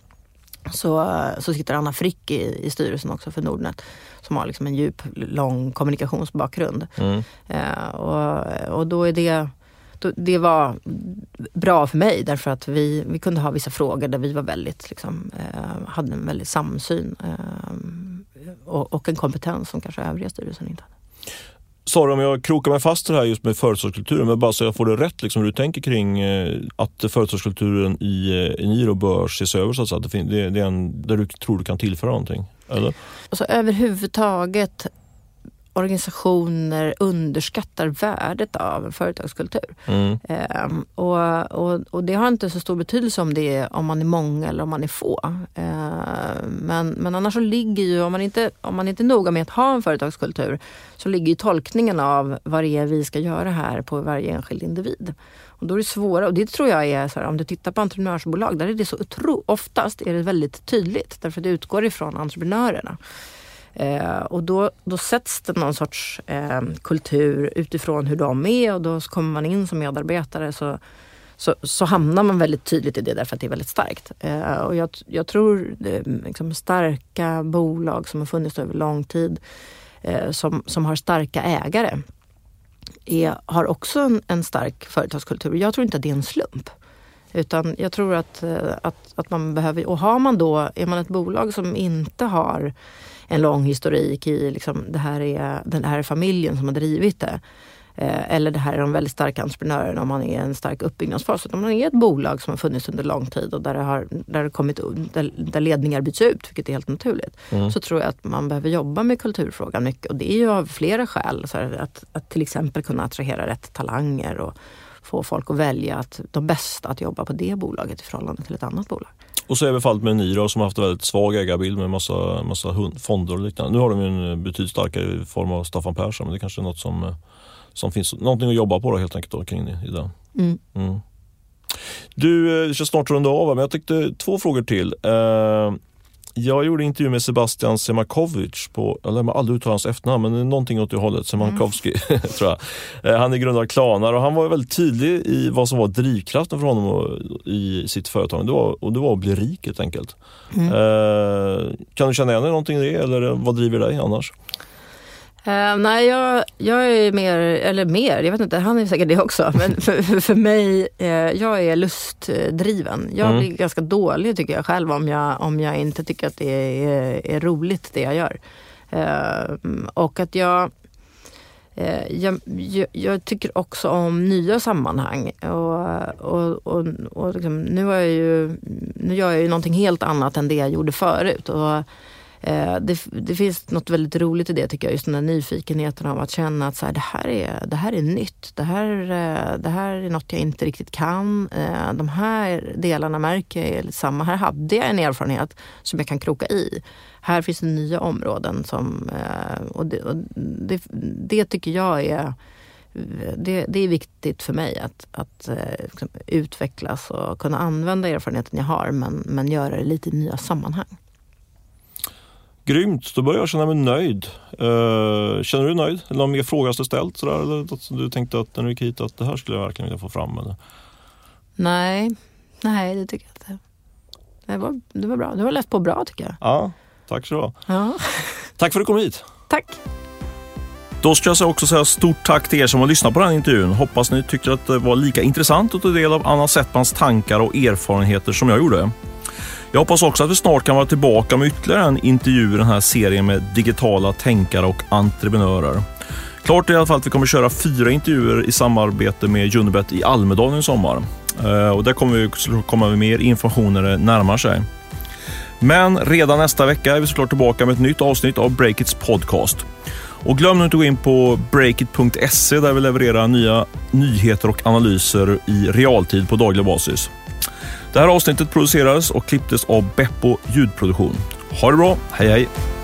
[SPEAKER 2] så, så sitter Anna Frick i, i styrelsen också för Nordnet som har liksom en djup, lång kommunikationsbakgrund.
[SPEAKER 1] Mm.
[SPEAKER 2] Eh, och, och då är det, då, det var bra för mig därför att vi, vi kunde ha vissa frågor där vi var väldigt, liksom, eh, hade en väldigt samsyn eh, och, och en kompetens som kanske övriga styrelsen inte hade.
[SPEAKER 1] Sara, om jag krokar mig fast i det här just med företagskulturen, men bara så jag får det rätt, liksom, hur du tänker kring eh, att företagskulturen i eh, Eniro bör ses över, så att säga. Det, det, är en, där du tror du kan tillföra någonting? Eller?
[SPEAKER 2] Och så överhuvudtaget organisationer underskattar värdet av en företagskultur.
[SPEAKER 1] Mm.
[SPEAKER 2] Ehm, och, och, och det har inte så stor betydelse om, det är, om man är många eller om man är få. Ehm, men, men annars så ligger ju, om man, inte, om man inte är noga med att ha en företagskultur, så ligger ju tolkningen av vad det är vi ska göra här på varje enskild individ. Och då är det svåra, och det tror jag är så här, om du tittar på entreprenörsbolag, där är det så otro, oftast är det väldigt tydligt, därför att det utgår ifrån entreprenörerna. Eh, och då, då sätts det någon sorts eh, kultur utifrån hur de är och då kommer man in som medarbetare så, så, så hamnar man väldigt tydligt i det därför att det är väldigt starkt. Eh, och jag, jag tror eh, liksom starka bolag som har funnits över lång tid eh, som, som har starka ägare är, har också en, en stark företagskultur. Jag tror inte att det är en slump. Utan jag tror att, eh, att, att man behöver, och har man då, är man ett bolag som inte har en lång historik i liksom, det här är, den här är familjen som har drivit det. Eh, eller det här är de väldigt starka entreprenörerna om man är i en stark uppbyggnadsfas. Om man är ett bolag som har funnits under lång tid och där, det har, där, det kommit, där, där ledningar byts ut, vilket är helt naturligt. Mm. Så tror jag att man behöver jobba med kulturfrågan mycket. Och det är ju av flera skäl. Så här, att, att till exempel kunna attrahera rätt talanger och få folk att välja att de bästa att jobba på det bolaget i förhållande till ett annat bolag.
[SPEAKER 1] Och så är vi fallet med Niro som har haft en väldigt svag ägarbild med massa, massa fonder och liknande. Nu har de en betydligt starkare form av Staffan Persson men det kanske är något som, som finns någonting att jobba på då, helt enkelt då, kring i den. Mm. Mm. Du, eh, vi ska snart runda av men jag tyckte två frågor till. Eh, jag gjorde intervju med Sebastian Semakovic på, jag lär aldrig uttala hans efternamn, men någonting åt det hållet, Semakovski mm. tror jag. Eh, han är grundare av Klarna och han var väldigt tydlig i vad som var drivkraften för honom och, i sitt företag. Det var, och det var att bli rik helt enkelt. Mm. Eh, kan du känna igen dig någonting i det eller vad driver dig annars?
[SPEAKER 2] Uh, nej, jag, jag är mer, eller mer, jag vet inte, han är säkert det också. Men för, för mig, uh, jag är lustdriven. Jag mm. blir ganska dålig tycker jag själv om jag, om jag inte tycker att det är, är roligt det jag gör. Uh, och att jag, jag, jag, jag, tycker också om nya sammanhang. Och, och, och, och liksom, nu, är jag ju, nu gör jag ju någonting helt annat än det jag gjorde förut. Och, Eh, det, det, finns något väldigt roligt i det tycker jag, just den där nyfikenheten av att känna att så här, det, här är, det här är nytt. Det här, eh, det här är något jag inte riktigt kan. Eh, de här delarna märker jag är samma. Här hade jag en erfarenhet som jag kan kroka i. Här finns det nya områden som, eh, och det, och det, det tycker jag är det, det, är viktigt för mig att, att eh, liksom, utvecklas och kunna använda erfarenheten jag har men, men göra det lite i nya sammanhang.
[SPEAKER 1] Grymt, då börjar jag känna mig nöjd. Uh, känner du dig nöjd? Eller någon mer fråga du ställt? Sådär, eller som du tänkte att när du gick hit att det här skulle jag verkligen vilja få fram? Eller?
[SPEAKER 2] Nej, nej det tycker jag inte. Det var, det var bra. Du har läst på bra tycker jag.
[SPEAKER 1] Ja, tack så du ja. Tack för att du kom hit.
[SPEAKER 2] Tack.
[SPEAKER 1] Då ska jag också säga stort tack till er som har lyssnat på den här intervjun. Hoppas ni tyckte att det var lika intressant att ta del av Anna Settmans tankar och erfarenheter som jag gjorde. Jag hoppas också att vi snart kan vara tillbaka med ytterligare en intervju i den här serien med digitala tänkare och entreprenörer. Klart är i alla fall att vi kommer köra fyra intervjuer i samarbete med Unibet i Almedalen i sommar. Eh, och där kommer vi komma med mer information när det närmar sig. Men redan nästa vecka är vi såklart tillbaka med ett nytt avsnitt av Breakits podcast. Och glöm inte att gå in på breakit.se där vi levererar nya nyheter och analyser i realtid på daglig basis. Det här avsnittet producerades och klipptes av Beppo ljudproduktion. Ha det bra, hej hej!